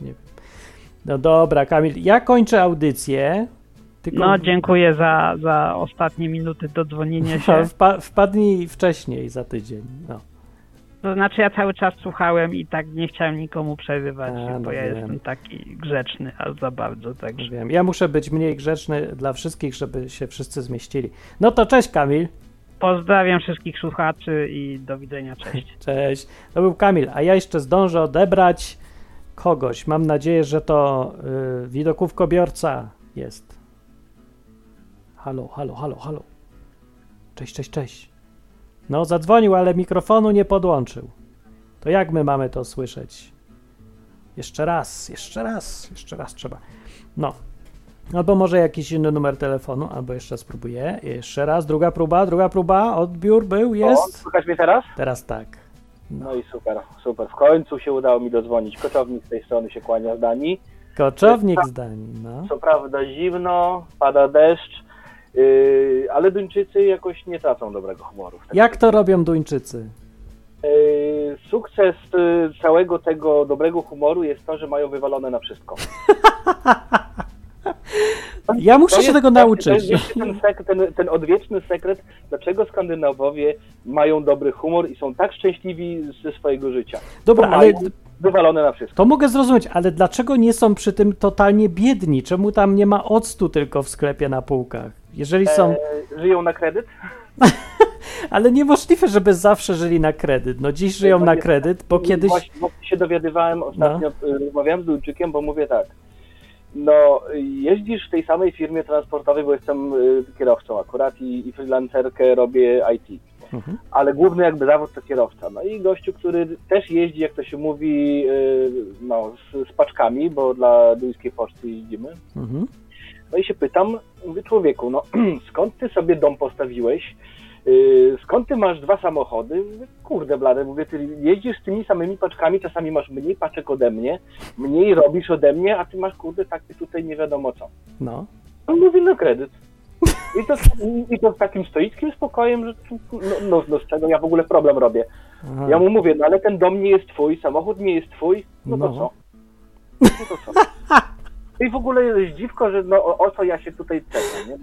Nie wiem. No dobra, Kamil, ja kończę audycję. Tylko... No, dziękuję za, za ostatnie minuty do dzwonienia się. Wpa wpadnij wcześniej za tydzień. No. To znaczy ja cały czas słuchałem i tak nie chciałem nikomu przerywać, A, no bo ja wiem. jestem taki grzeczny, a za bardzo, także. Wiem. Ja muszę być mniej grzeczny dla wszystkich, żeby się wszyscy zmieścili. No to cześć Kamil. Pozdrawiam wszystkich słuchaczy i do widzenia, cześć. Cześć. To był Kamil, a ja jeszcze zdążę odebrać kogoś. Mam nadzieję, że to y, widokówkobiorca jest. Halo, halo, halo, halo. Cześć, cześć, cześć. No, zadzwonił, ale mikrofonu nie podłączył. To jak my mamy to słyszeć? Jeszcze raz, jeszcze raz, jeszcze raz trzeba. No. Albo może jakiś inny numer telefonu, albo jeszcze spróbuję. Jeszcze raz, druga próba, druga próba, odbiór był, jest. O, słychać mnie teraz? Teraz tak. No i super, super. W końcu się udało mi dodzwonić. Koczownik z tej strony się kłania z Danii. Koczownik z Danii, no. Co prawda zimno, pada deszcz, yy, ale Duńczycy jakoś nie tracą dobrego humoru. Jak to robią Duńczycy? Yy, sukces yy, całego tego dobrego humoru jest to, że mają wywalone na wszystko. Ja muszę się tego nauczyć. To jest ten, ten, ten odwieczny sekret, dlaczego Skandynawowie mają dobry humor i są tak szczęśliwi ze swojego życia. Dobra, ale wywalone na wszystko. To mogę zrozumieć, ale dlaczego nie są przy tym totalnie biedni? Czemu tam nie ma octu tylko w sklepie na półkach? Jeżeli są. E, żyją na kredyt? ale niemożliwe, żeby zawsze żyli na kredyt. No dziś żyją na kredyt, bo kiedyś. Właśnie, właśnie się dowiadywałem ostatnio, no. rozmawiałem z Duńczykiem, bo mówię tak no, jeździsz w tej samej firmie transportowej, bo jestem y, kierowcą akurat i, i freelancerkę robię IT. Mhm. Ale główny jakby zawód to kierowca. No i gościu, który też jeździ, jak to się mówi, y, no, z, z paczkami, bo dla duńskiej poczty jeździmy. Mhm. No i się pytam, mówię, człowieku, no skąd ty sobie dom postawiłeś? Skąd ty masz dwa samochody? Kurde blade, mówię, ty jeździsz z tymi samymi paczkami, czasami masz mniej paczek ode mnie, mniej robisz ode mnie, a ty masz kurde takie tutaj nie wiadomo co. No. On mówi, no kredyt. I to, I to z takim stoickim spokojem, że no, no, no z czego ja w ogóle problem robię. Aha. Ja mu mówię, no ale ten dom nie jest twój, samochód nie jest twój, no, no. to co? No to co? I w ogóle jest dziwko, że no, o, o co ja się tutaj cenię, nie?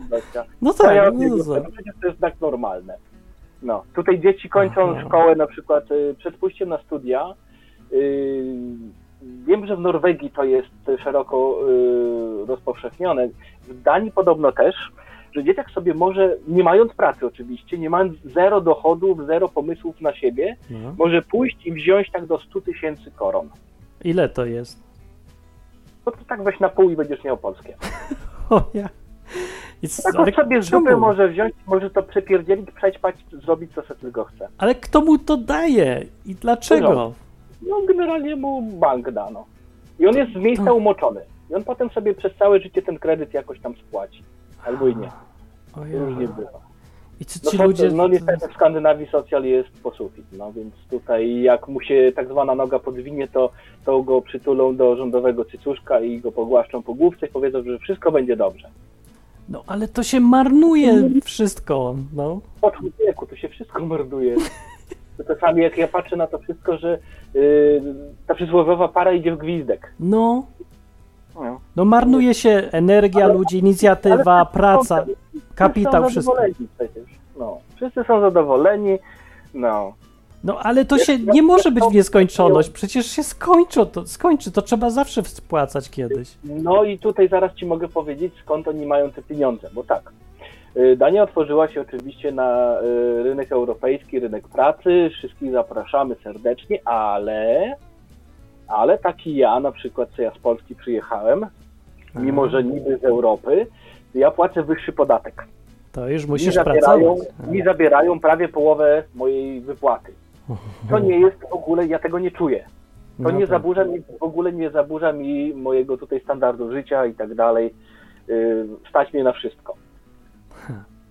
No tak, no, no, no, przecież to jest tak normalne. No, tutaj dzieci kończą Aha. szkołę na przykład y, przed pójściem na studia. Y, wiem, że w Norwegii to jest szeroko y, rozpowszechnione. W Danii podobno też, że dzieciak sobie może, nie mając pracy oczywiście, nie mając zero dochodów, zero pomysłów na siebie, no. może pójść i wziąć tak do 100 tysięcy koron. Ile to jest? No to tak weź na pół i będziesz miał polskie. o ja. Tak sobie z dupy może wziąć, może to przepierdzielić, przećpać, zrobić co sobie tylko chce. Ale kto mu to daje i dlaczego? No generalnie mu bank dano. I on jest z miejsca umoczony. I on potem sobie przez całe życie ten kredyt jakoś tam spłaci. Albo i nie. Różnie bywa. I co ci no, ludzie... No niestety w Skandynawii socjal jest po sufit, no więc tutaj jak mu się tak zwana noga podwinie, to, to go przytulą do rządowego cycuszka i go pogłaszczą po główce i powiedzą, że wszystko będzie dobrze. No ale to się marnuje wszystko, no. Po człowieku, to się wszystko marnuje. Czasami jak ja patrzę na to wszystko, że yy, ta przysłowiowa para idzie w gwizdek. No. No, no marnuje się energia ale, ludzi, inicjatywa, ale praca, kapitał, wszystko. Przecież. No, wszyscy są zadowoleni, no. No ale to się nie może być w nieskończoność, przecież się skończy to, skończy, to trzeba zawsze spłacać kiedyś. No i tutaj zaraz Ci mogę powiedzieć, skąd oni mają te pieniądze, bo tak, y, Dania otworzyła się oczywiście na y, rynek europejski, rynek pracy, wszystkich zapraszamy serdecznie, ale, ale taki ja na przykład, co ja z Polski przyjechałem, mimo że niby z Europy, ja płacę wyższy podatek. To już musisz mi zabierają, pracować. Mi zabierają prawie połowę mojej wypłaty. To nie jest w ogóle, ja tego nie czuję. To no nie tak. zaburza mi, w ogóle nie zaburza mi mojego tutaj standardu życia i tak dalej. Yy, stać mnie na wszystko.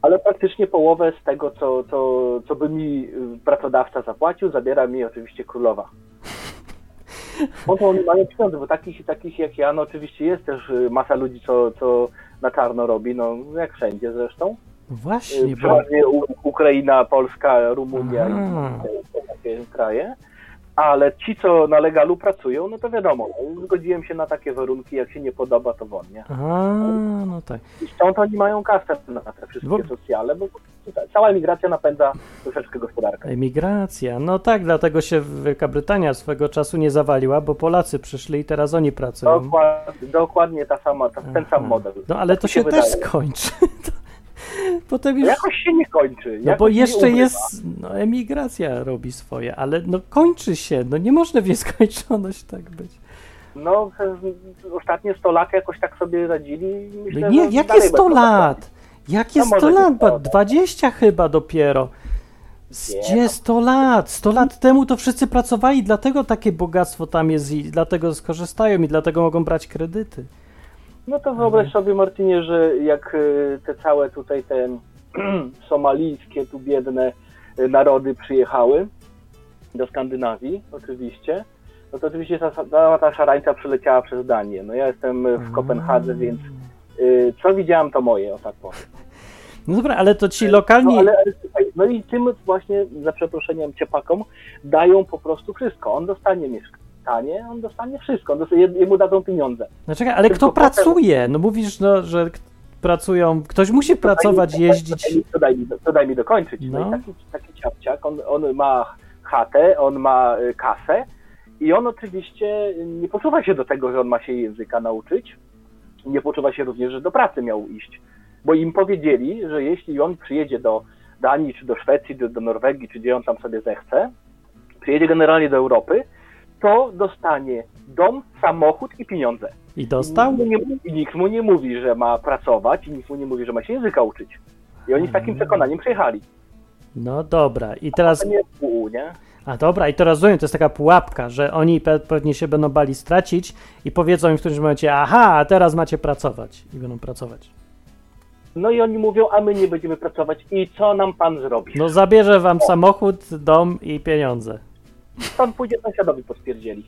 Ale praktycznie połowę z tego, co, co, co by mi pracodawca zapłacił, zabiera mi oczywiście królowa. Bo to oni mają pieniądze, bo takich, takich jak ja, no oczywiście jest też masa ludzi, co, co na czarno robi, no jak wszędzie zresztą. Właśnie. Przeważnie bo... Ukraina, Polska, Rumunia i takie kraje. Ale ci, co na legalu pracują, no to wiadomo, no, zgodziłem się na takie warunki, jak się nie podoba, to wolnie. A, no tak. I stąd oni mają kasę na te wszystkie bo... socjale, bo cała emigracja napędza troszeczkę gospodarkę. Emigracja, no tak, dlatego się Wielka Brytania swego czasu nie zawaliła, bo Polacy przyszli i teraz oni pracują. Dokładnie, dokładnie ta sama, ta, ten sam model. No ale tak to się, się też skończy. Potem już... Jakoś się nie kończy. No bo jeszcze jest, no emigracja robi swoje, ale no kończy się, no nie można w nieskończoność tak być. No ostatnie 100 lat jakoś tak sobie radzili. Myślę, no nie, jakie 100 lat? Jakie no 100 lat? 20 chyba dopiero. Gdzie 100 lat? 100 lat temu to wszyscy pracowali, dlatego takie bogactwo tam jest i dlatego skorzystają i dlatego mogą brać kredyty. No to wyobraź sobie, Martinie, że jak y, te całe tutaj te somalijskie, tu biedne y, narody przyjechały do Skandynawii, oczywiście, no to oczywiście ta, cała ta szarańca przeleciała przez Danię. No ja jestem w Kopenhadze, więc y, co widziałam, to moje, o tak powiem. No dobra, ale to ci lokalni... No, ale, no i tym właśnie, za przeproszeniem, ciepakom dają po prostu wszystko. On dostanie mieszkanie stanie, on dostanie wszystko, on dostanie, jemu dadzą pieniądze. No czekaj, ale Tylko kto pracuje? No mówisz, no, że pracują, ktoś musi to pracować, daj mi, jeździć. To daj, mi, to daj mi dokończyć. No. no i taki, taki ciapciak, on, on ma chatę, on ma y, kasę i on oczywiście nie poczuwa się do tego, że on ma się języka nauczyć, nie poczuwa się również, że do pracy miał iść, bo im powiedzieli, że jeśli on przyjedzie do Danii, czy do Szwecji, czy do Norwegii, czy gdzie on tam sobie zechce, przyjedzie generalnie do Europy, to dostanie dom, samochód i pieniądze. I dostał? I nikt, mu nie, nikt mu nie mówi, że ma pracować i nikt mu nie mówi, że ma się języka uczyć. I oni z takim mm. przekonaniem przyjechali. No dobra, i teraz... A, nie pół, nie? A dobra, i to rozumiem, to jest taka pułapka, że oni pe pewnie się będą bali stracić i powiedzą im w którymś momencie, aha, a teraz macie pracować i będą pracować. No i oni mówią, a my nie będziemy pracować i co nam pan zrobi? No zabierze wam samochód, dom i pieniądze stąd pójdzie sąsiadowi pospierdzieli.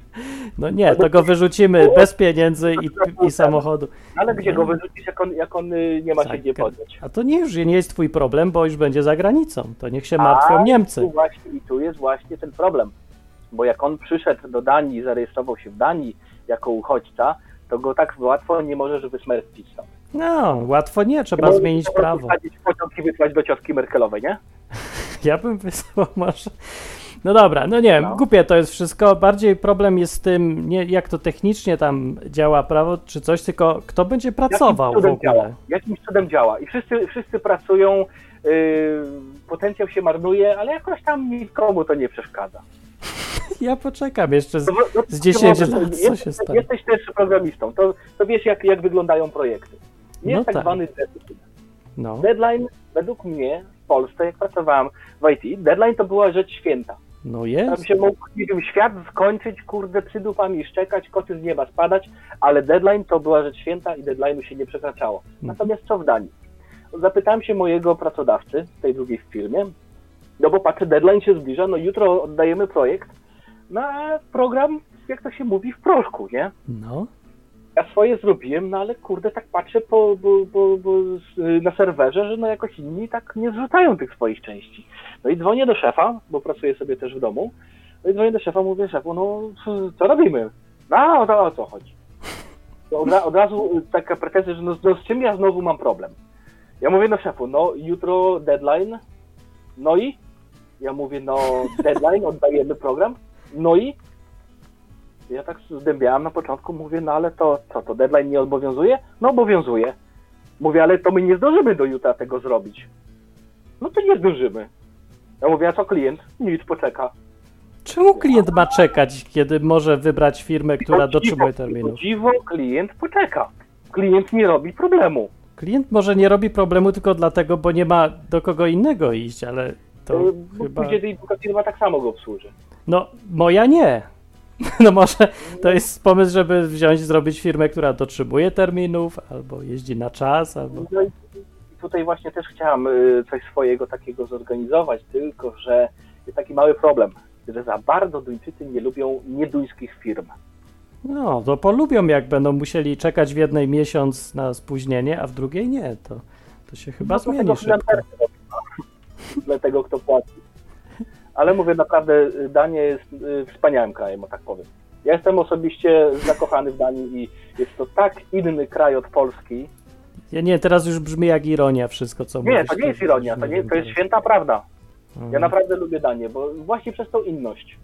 No nie, to go wyrzucimy bez pieniędzy i, i samochodu. Ale gdzie go wyrzucisz, jak on, jak on y, nie ma się gdzie podnieść? A to nie już nie jest twój problem, bo już będzie za granicą. To niech się martwią A, Niemcy. Tu właśnie, I tu jest właśnie ten problem. Bo jak on przyszedł do Danii, zarejestrował się w Danii jako uchodźca, to go tak łatwo nie możesz wysmercić stąd. No, łatwo nie, trzeba zmienić prawo. Wsadzić pociąg i wysłać do cioski Merkelowej, nie? Ja bym wysłał może. No dobra, no nie wiem, no. głupie to jest wszystko. Bardziej problem jest z tym, nie jak to technicznie tam działa prawo czy coś, tylko kto będzie pracował w ogóle. Działa. Jakimś cudem działa. I wszyscy, wszyscy pracują, yy, potencjał się marnuje, ale jakoś tam nikomu to nie przeszkadza. Ja poczekam jeszcze z, no, no, z 10 lat, co jesteś, się stanie. Jesteś też programistą, to, to wiesz jak, jak wyglądają projekty. Jest no tak, tak zwany deadline. No. Deadline według mnie w Polsce, jak pracowałem w IT, deadline to była rzecz święta. No jest. Tam się mógł świat skończyć, kurde, przydupami szczekać, koty z nieba spadać, ale deadline to była rzecz święta i deadline'u się nie przekraczało. Mhm. Natomiast co w Danii? Zapytałem się mojego pracodawcy w tej drugiej firmie, no bo patrzę, deadline się zbliża, no jutro oddajemy projekt na program, jak to się mówi, w proszku, nie? No. Ja swoje zrobiłem, no ale kurde, tak patrzę po, po, po, po, na serwerze, że no jakoś inni tak nie zrzucają tych swoich części. No i dzwonię do szefa, bo pracuję sobie też w domu. No i dzwonię do szefa, mówię szefu, no co robimy? No, to o co chodzi? Od, od, razu taka pretensja, że no, no, z czym ja znowu mam problem? Ja mówię do szefu, no jutro deadline, no i? Ja mówię, no deadline, oddajemy program, no i? Ja tak zdębiałem na początku, mówię, no ale to co, to deadline nie obowiązuje? No obowiązuje. Mówię, ale to my nie zdążymy do jutra tego zrobić. No to nie zdążymy. Ja mówię, a co klient? Nic, poczeka. Czemu klient ma czekać, kiedy może wybrać firmę, która dotrzymuje terminu? Dziwo, klient poczeka. Klient nie robi problemu. Klient może nie robi problemu tylko dlatego, bo nie ma do kogo innego iść, ale to yy, chyba... Później firma tak samo go obsłuży. No, moja nie. No może to jest pomysł, żeby wziąć, zrobić firmę, która dotrzymuje terminów, albo jeździ na czas, albo... No i tutaj właśnie też chciałem y, coś swojego takiego zorganizować, tylko że jest taki mały problem, że za bardzo Duńczycy nie lubią nieduńskich firm. No, to polubią, jak będą musieli czekać w jednej miesiąc na spóźnienie, a w drugiej nie, to, to się chyba no, zmieni szybko. Dla tego, kto płaci. Ale mówię, naprawdę y, Dania jest y, wspaniałym krajem, o tak powiem. Ja jestem osobiście zakochany w Danii i jest to tak inny kraj od Polski, ja nie, teraz już brzmi jak ironia wszystko, co mówisz. Nie, to nie jest ironia, to, nie, to jest święta prawda. Ja mhm. naprawdę lubię Danię, bo właśnie przez tą inność.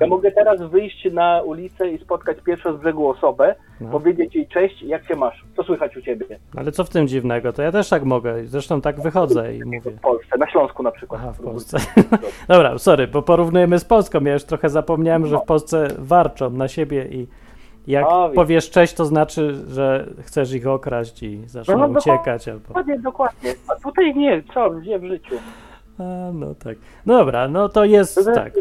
Ja mogę teraz wyjść na ulicę i spotkać pierwszą z brzegu osobę, no. powiedzieć jej cześć, jak się masz, co słychać u ciebie. Ale co w tym dziwnego? To ja też tak mogę, zresztą tak wychodzę i mówię. W Polsce, na Śląsku na przykład. Aha, w Polsce. Dobra, sorry, bo porównujemy z Polską, ja już trochę zapomniałem, że w Polsce warczą na siebie i jak powiesz cześć, to znaczy, że chcesz ich okraść i zaczną no, no, uciekać. Albo... Dokładnie, dokładnie. A tutaj nie, co, gdzie w życiu? A, no tak. Dobra, no to jest tak.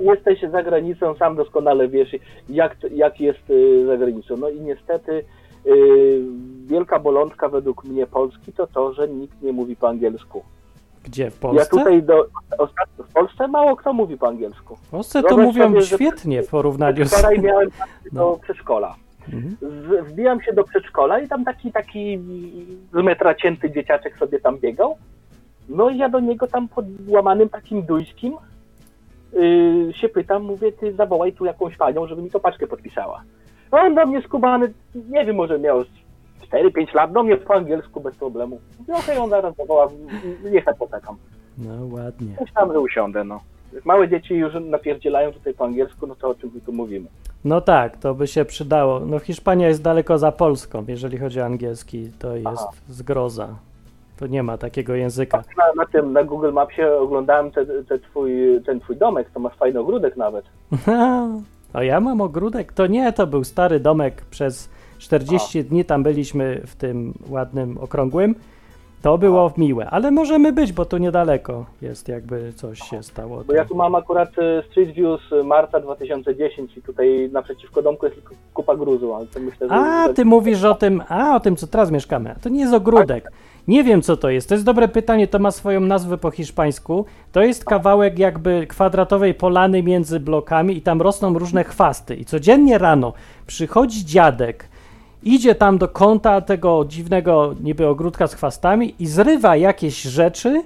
Jesteś za granicą, sam doskonale wiesz, jak, jak jest y, za granicą. No i niestety yy, wielka bolączka według mnie Polski to to, że nikt nie mówi po angielsku. Gdzie? W Polsce? Ja tutaj do, w Polsce mało kto mówi po angielsku. W Polsce to mówią sobie, świetnie w porównaniu z... Wczoraj miałem no. do przedszkola. Mhm. Wbijam się do przedszkola i tam taki taki z metra cięty dzieciaczek sobie tam biegał. No i ja do niego tam pod łamanym takim duńskim yy, się pytam, mówię, ty zawołaj tu jakąś panią, żeby mi to paczkę podpisała. No on do mnie skubany, nie wiem, może miał 4-5 lat, do mnie po angielsku bez problemu. Okej, okay, on zaraz zawoła, niech tak poczekam. No ładnie. Myślałem, że usiądę, no. Jak małe dzieci już napierdzielają tutaj po angielsku, no to o czym my tu mówimy? No tak, to by się przydało. No Hiszpania jest daleko za Polską, jeżeli chodzi o angielski, to jest Aha. zgroza. To nie ma takiego języka. Na, na, tym, na Google Mapsie oglądałem te, te twój, ten twój domek, to masz fajny ogródek nawet. A ja mam ogródek? To nie, to był stary domek przez 40 A. dni tam byliśmy w tym ładnym, okrągłym. To było A. miłe, ale możemy być, bo tu niedaleko jest, jakby coś się stało. Bo ja tu mam akurat y, Street View z marca 2010 i tutaj naprzeciwko domku jest kupa gruzu, ale to myślę, że... A, ty mówisz o tym, a, o tym, co teraz mieszkamy. To nie jest ogródek. Nie wiem, co to jest. To jest dobre pytanie, to ma swoją nazwę po hiszpańsku. To jest kawałek jakby kwadratowej polany między blokami i tam rosną różne chwasty. I codziennie rano przychodzi dziadek, idzie tam do kąta tego dziwnego niby ogródka z chwastami i zrywa jakieś rzeczy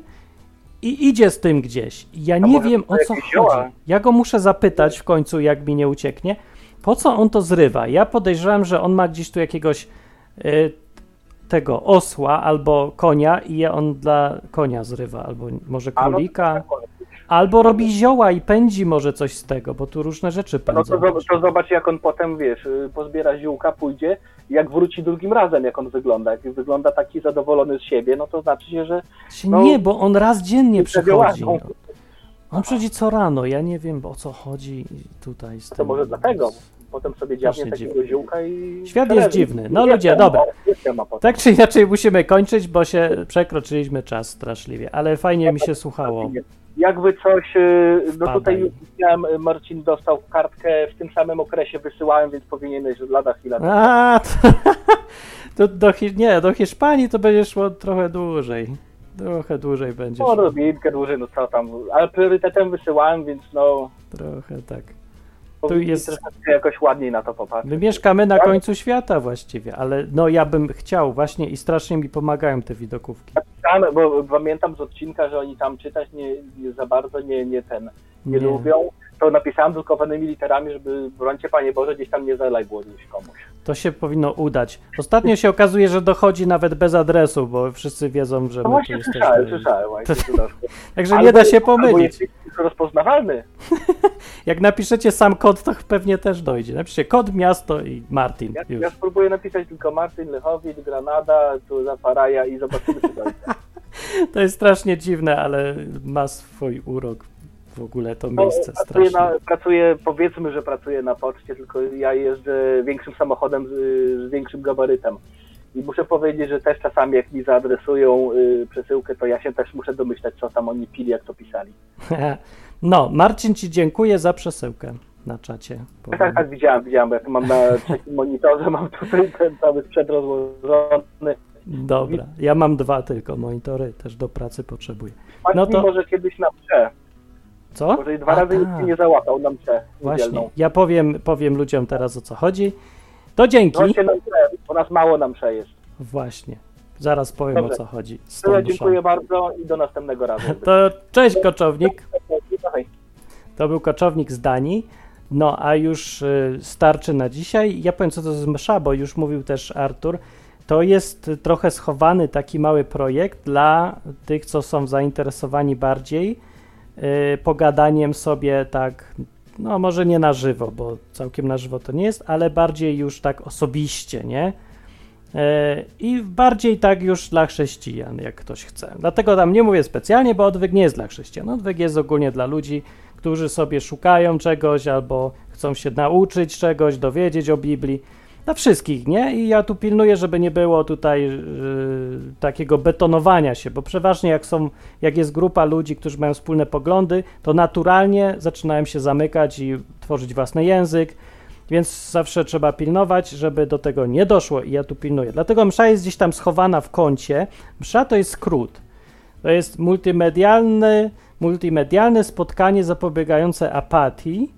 i idzie z tym gdzieś. I ja nie wiem o co chodzi. Ja go muszę zapytać w końcu, jak mi nie ucieknie, po co on to zrywa. Ja podejrzewam, że on ma gdzieś tu jakiegoś y, tego osła albo konia i je on dla konia zrywa, albo może królika. Albo robi zioła i pędzi może coś z tego, bo tu różne rzeczy pędzą. No to, to zobacz, jak on potem, wiesz, y, pozbiera ziółka, pójdzie, jak wróci drugim razem, jak on wygląda. Jak wygląda taki zadowolony z siebie, no to znaczy się, że... No, nie, bo on raz dziennie przychodzi. No. On przychodzi co rano, ja nie wiem o co chodzi tutaj z tym. To może dlatego, potem sobie dziabnie takiego ziółka i... Świat jest dziwny. No ludzie, dobra. Tak czy inaczej musimy kończyć, bo się przekroczyliśmy czas straszliwie, ale fajnie mi się słuchało. Jakby coś, y, no tutaj już widziałem, Marcin dostał kartkę w tym samym okresie, wysyłałem, więc powinieneś lada chwila. A, to, to do, nie, do Hiszpanii to będzie szło trochę dłużej. Trochę dłużej będzie. No, odrobinkę dłużej, no co tam, ale priorytetem wysyłałem, więc no... Trochę tak. Tu jest jakoś ładniej na to popatrzeć. My mieszkamy na tak? końcu świata właściwie, ale no ja bym chciał właśnie i strasznie mi pomagają te widokówki. Tam, bo pamiętam z odcinka, że oni tam czytać nie, nie za bardzo nie, nie ten nie, nie. lubią to napisałem drukowanymi literami, żeby brońcie Panie Boże, gdzieś tam nie zalajbło gdzieś komuś. To się powinno udać. Ostatnio się okazuje, że dochodzi nawet bez adresu, bo wszyscy wiedzą, że no my właśnie tu słyszałem, jesteśmy. słyszałem właśnie. Także nie da się pomylić. Albo rozpoznawalny. Jak napiszecie sam kod, to pewnie też dojdzie. Napiszcie kod, miasto i Martin. Ja, już. ja spróbuję napisać tylko Martin, Lechowicz, Granada, tu Zaparaja i zobaczymy, czy dojdzie. To jest strasznie dziwne, ale ma swój urok w ogóle to miejsce no, pracuję, na, pracuję, powiedzmy, że pracuję na poczcie, tylko ja jeżdżę większym samochodem z, z większym gabarytem. I muszę powiedzieć, że też czasami jak mi zaadresują y, przesyłkę, to ja się też muszę domyślać, co tam oni pili, jak to pisali. No, Marcin Ci dziękuję za przesyłkę na czacie. Tak, tak, tak, widziałem, widziałem, jak mam na trzecim monitorze, mam tutaj ten cały sprzęt rozłożony. Dobra, ja mam dwa tylko monitory, też do pracy potrzebuję. No to może kiedyś na prze. Co? Może dwa A, razy ta. nie załapał nam prze. Właśnie, ja powiem, powiem ludziom teraz o co chodzi. To dzięki. Chodźcie nam prze, bo nas mało nam prze jest. Właśnie. Zaraz powiem Dobrze. o co chodzi. To ja dziękuję bardzo i do następnego razu. to cześć koczownik. To był koczownik z Danii. No, a już y, starczy na dzisiaj. Ja powiem, co to jest msza, bo już mówił też Artur. To jest trochę schowany taki mały projekt dla tych, co są zainteresowani bardziej Y, pogadaniem sobie tak, no może nie na żywo, bo całkiem na żywo to nie jest, ale bardziej już tak osobiście, nie? Y, I bardziej tak już dla chrześcijan, jak ktoś chce. Dlatego tam nie mówię specjalnie, bo odwyk nie jest dla chrześcijan. Odwyk jest ogólnie dla ludzi, którzy sobie szukają czegoś albo chcą się nauczyć czegoś, dowiedzieć o Biblii dla wszystkich, nie? I ja tu pilnuję, żeby nie było tutaj yy, takiego betonowania się, bo przeważnie jak są, jak jest grupa ludzi, którzy mają wspólne poglądy, to naturalnie zaczynają się zamykać i tworzyć własny język, więc zawsze trzeba pilnować, żeby do tego nie doszło i ja tu pilnuję. Dlatego msza jest gdzieś tam schowana w kącie. Msza to jest skrót. To jest multimedialne, multimedialne spotkanie zapobiegające apatii,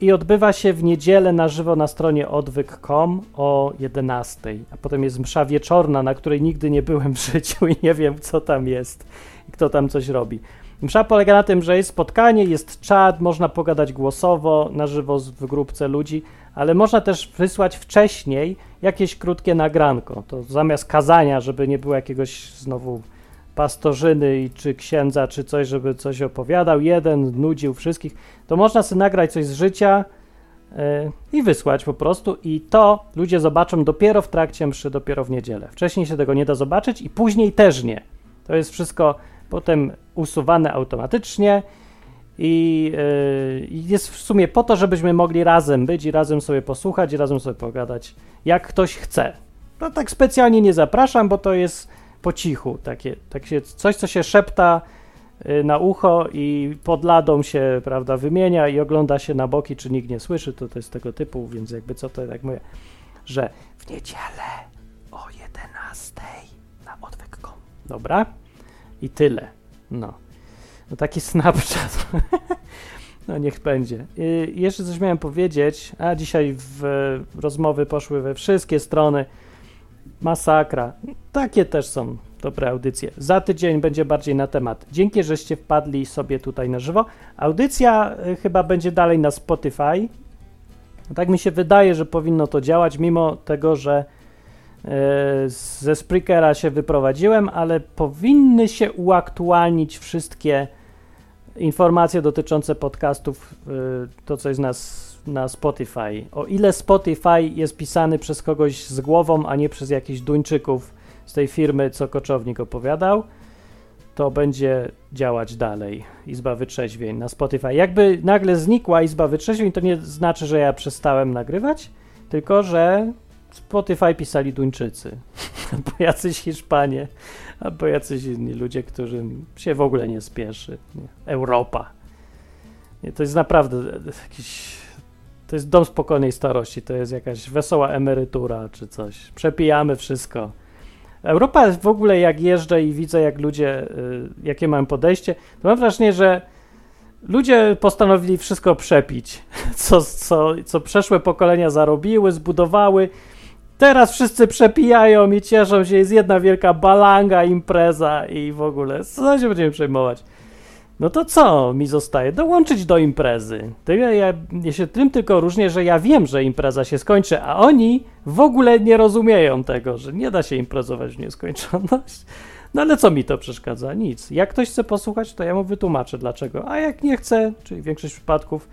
i odbywa się w niedzielę na żywo na stronie odwyk.com o 11. A potem jest msza wieczorna, na której nigdy nie byłem w życiu i nie wiem, co tam jest i kto tam coś robi. Msza polega na tym, że jest spotkanie, jest czat, można pogadać głosowo na żywo w grupce ludzi, ale można też wysłać wcześniej jakieś krótkie nagranko. To zamiast kazania, żeby nie było jakiegoś znowu pastorzyny czy księdza, czy coś, żeby coś opowiadał, jeden nudził wszystkich, to można sobie nagrać coś z życia yy, i wysłać po prostu i to ludzie zobaczą dopiero w trakcie mszy, dopiero w niedzielę. Wcześniej się tego nie da zobaczyć i później też nie. To jest wszystko potem usuwane automatycznie i yy, jest w sumie po to, żebyśmy mogli razem być i razem sobie posłuchać i razem sobie pogadać, jak ktoś chce. No tak specjalnie nie zapraszam, bo to jest po cichu, takie, tak się, coś, co się szepta y, na ucho i pod ladą się, prawda, wymienia i ogląda się na boki, czy nikt nie słyszy, to to jest tego typu, więc jakby co to tak mówię, że w niedzielę o 11 na odwyk.com. Dobra? I tyle. No. No taki Snapchat. no niech będzie. I jeszcze coś miałem powiedzieć, a dzisiaj w rozmowy poszły we wszystkie strony. Masakra. Takie też są dobre audycje. Za tydzień będzie bardziej na temat. Dzięki, żeście wpadli sobie tutaj na żywo. Audycja y, chyba będzie dalej na Spotify. Tak mi się wydaje, że powinno to działać, mimo tego, że ze Spreakera się wyprowadziłem, ale powinny się uaktualnić wszystkie informacje dotyczące podcastów, to co jest na, na Spotify. O ile Spotify jest pisany przez kogoś z głową, a nie przez jakichś Duńczyków z tej firmy, co Koczownik opowiadał, to będzie działać dalej. Izba Wytrzeźwień na Spotify. Jakby nagle znikła Izba Wytrzeźwień, to nie znaczy, że ja przestałem nagrywać, tylko że Spotify pisali Duńczycy, albo jacyś Hiszpanie, albo jacyś inni ludzie, którym się w ogóle nie spieszy. Europa. Nie, to jest naprawdę jakiś. To jest dom spokojnej starości, to jest jakaś wesoła emerytura czy coś. Przepijamy wszystko. Europa w ogóle, jak jeżdżę i widzę, jak ludzie, y, jakie mają podejście, to mam wrażenie, że ludzie postanowili wszystko przepić, co, co, co przeszłe pokolenia zarobiły, zbudowały. Teraz wszyscy przepijają i cieszą się, jest jedna wielka balanga, impreza i w ogóle, co się będziemy przejmować? No to co mi zostaje? Dołączyć do imprezy. Ja, ja, ja się tym tylko różnię, że ja wiem, że impreza się skończy, a oni w ogóle nie rozumieją tego, że nie da się imprezować w nieskończoność. No ale co mi to przeszkadza? Nic. Jak ktoś chce posłuchać, to ja mu wytłumaczę dlaczego. A jak nie chce, czyli większość przypadków,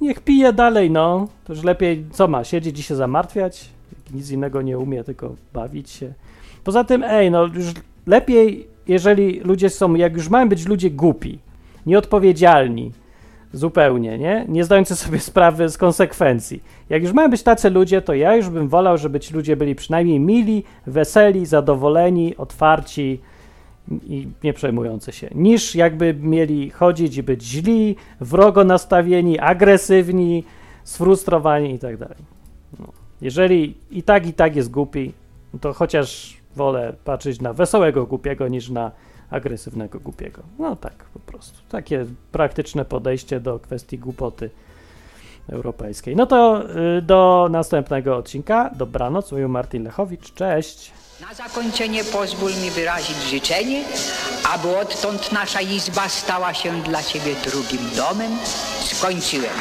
niech pije dalej, no. To już lepiej, co ma, siedzieć i się zamartwiać? Nic innego nie umie, tylko bawić się. Poza tym, ej, no już lepiej, jeżeli ludzie są, jak już mają być ludzie głupi, nieodpowiedzialni, zupełnie, nie? Nie zdający sobie sprawy z konsekwencji. Jak już mają być tacy ludzie, to ja już bym wolał, żeby ci ludzie byli przynajmniej mili, weseli, zadowoleni, otwarci i nie przejmujący się, niż jakby mieli chodzić i być źli, wrogo nastawieni, agresywni, sfrustrowani i tak dalej. No. Jeżeli i tak, i tak jest głupi, to chociaż wolę patrzeć na wesołego głupiego niż na agresywnego, głupiego. No tak, po prostu. Takie praktyczne podejście do kwestii głupoty europejskiej. No to y, do następnego odcinka. Dobranoc, mówił Martin Lechowicz. Cześć. Na zakończenie pozwól mi wyrazić życzenie, aby odtąd nasza izba stała się dla Ciebie drugim domem. Skończyłem.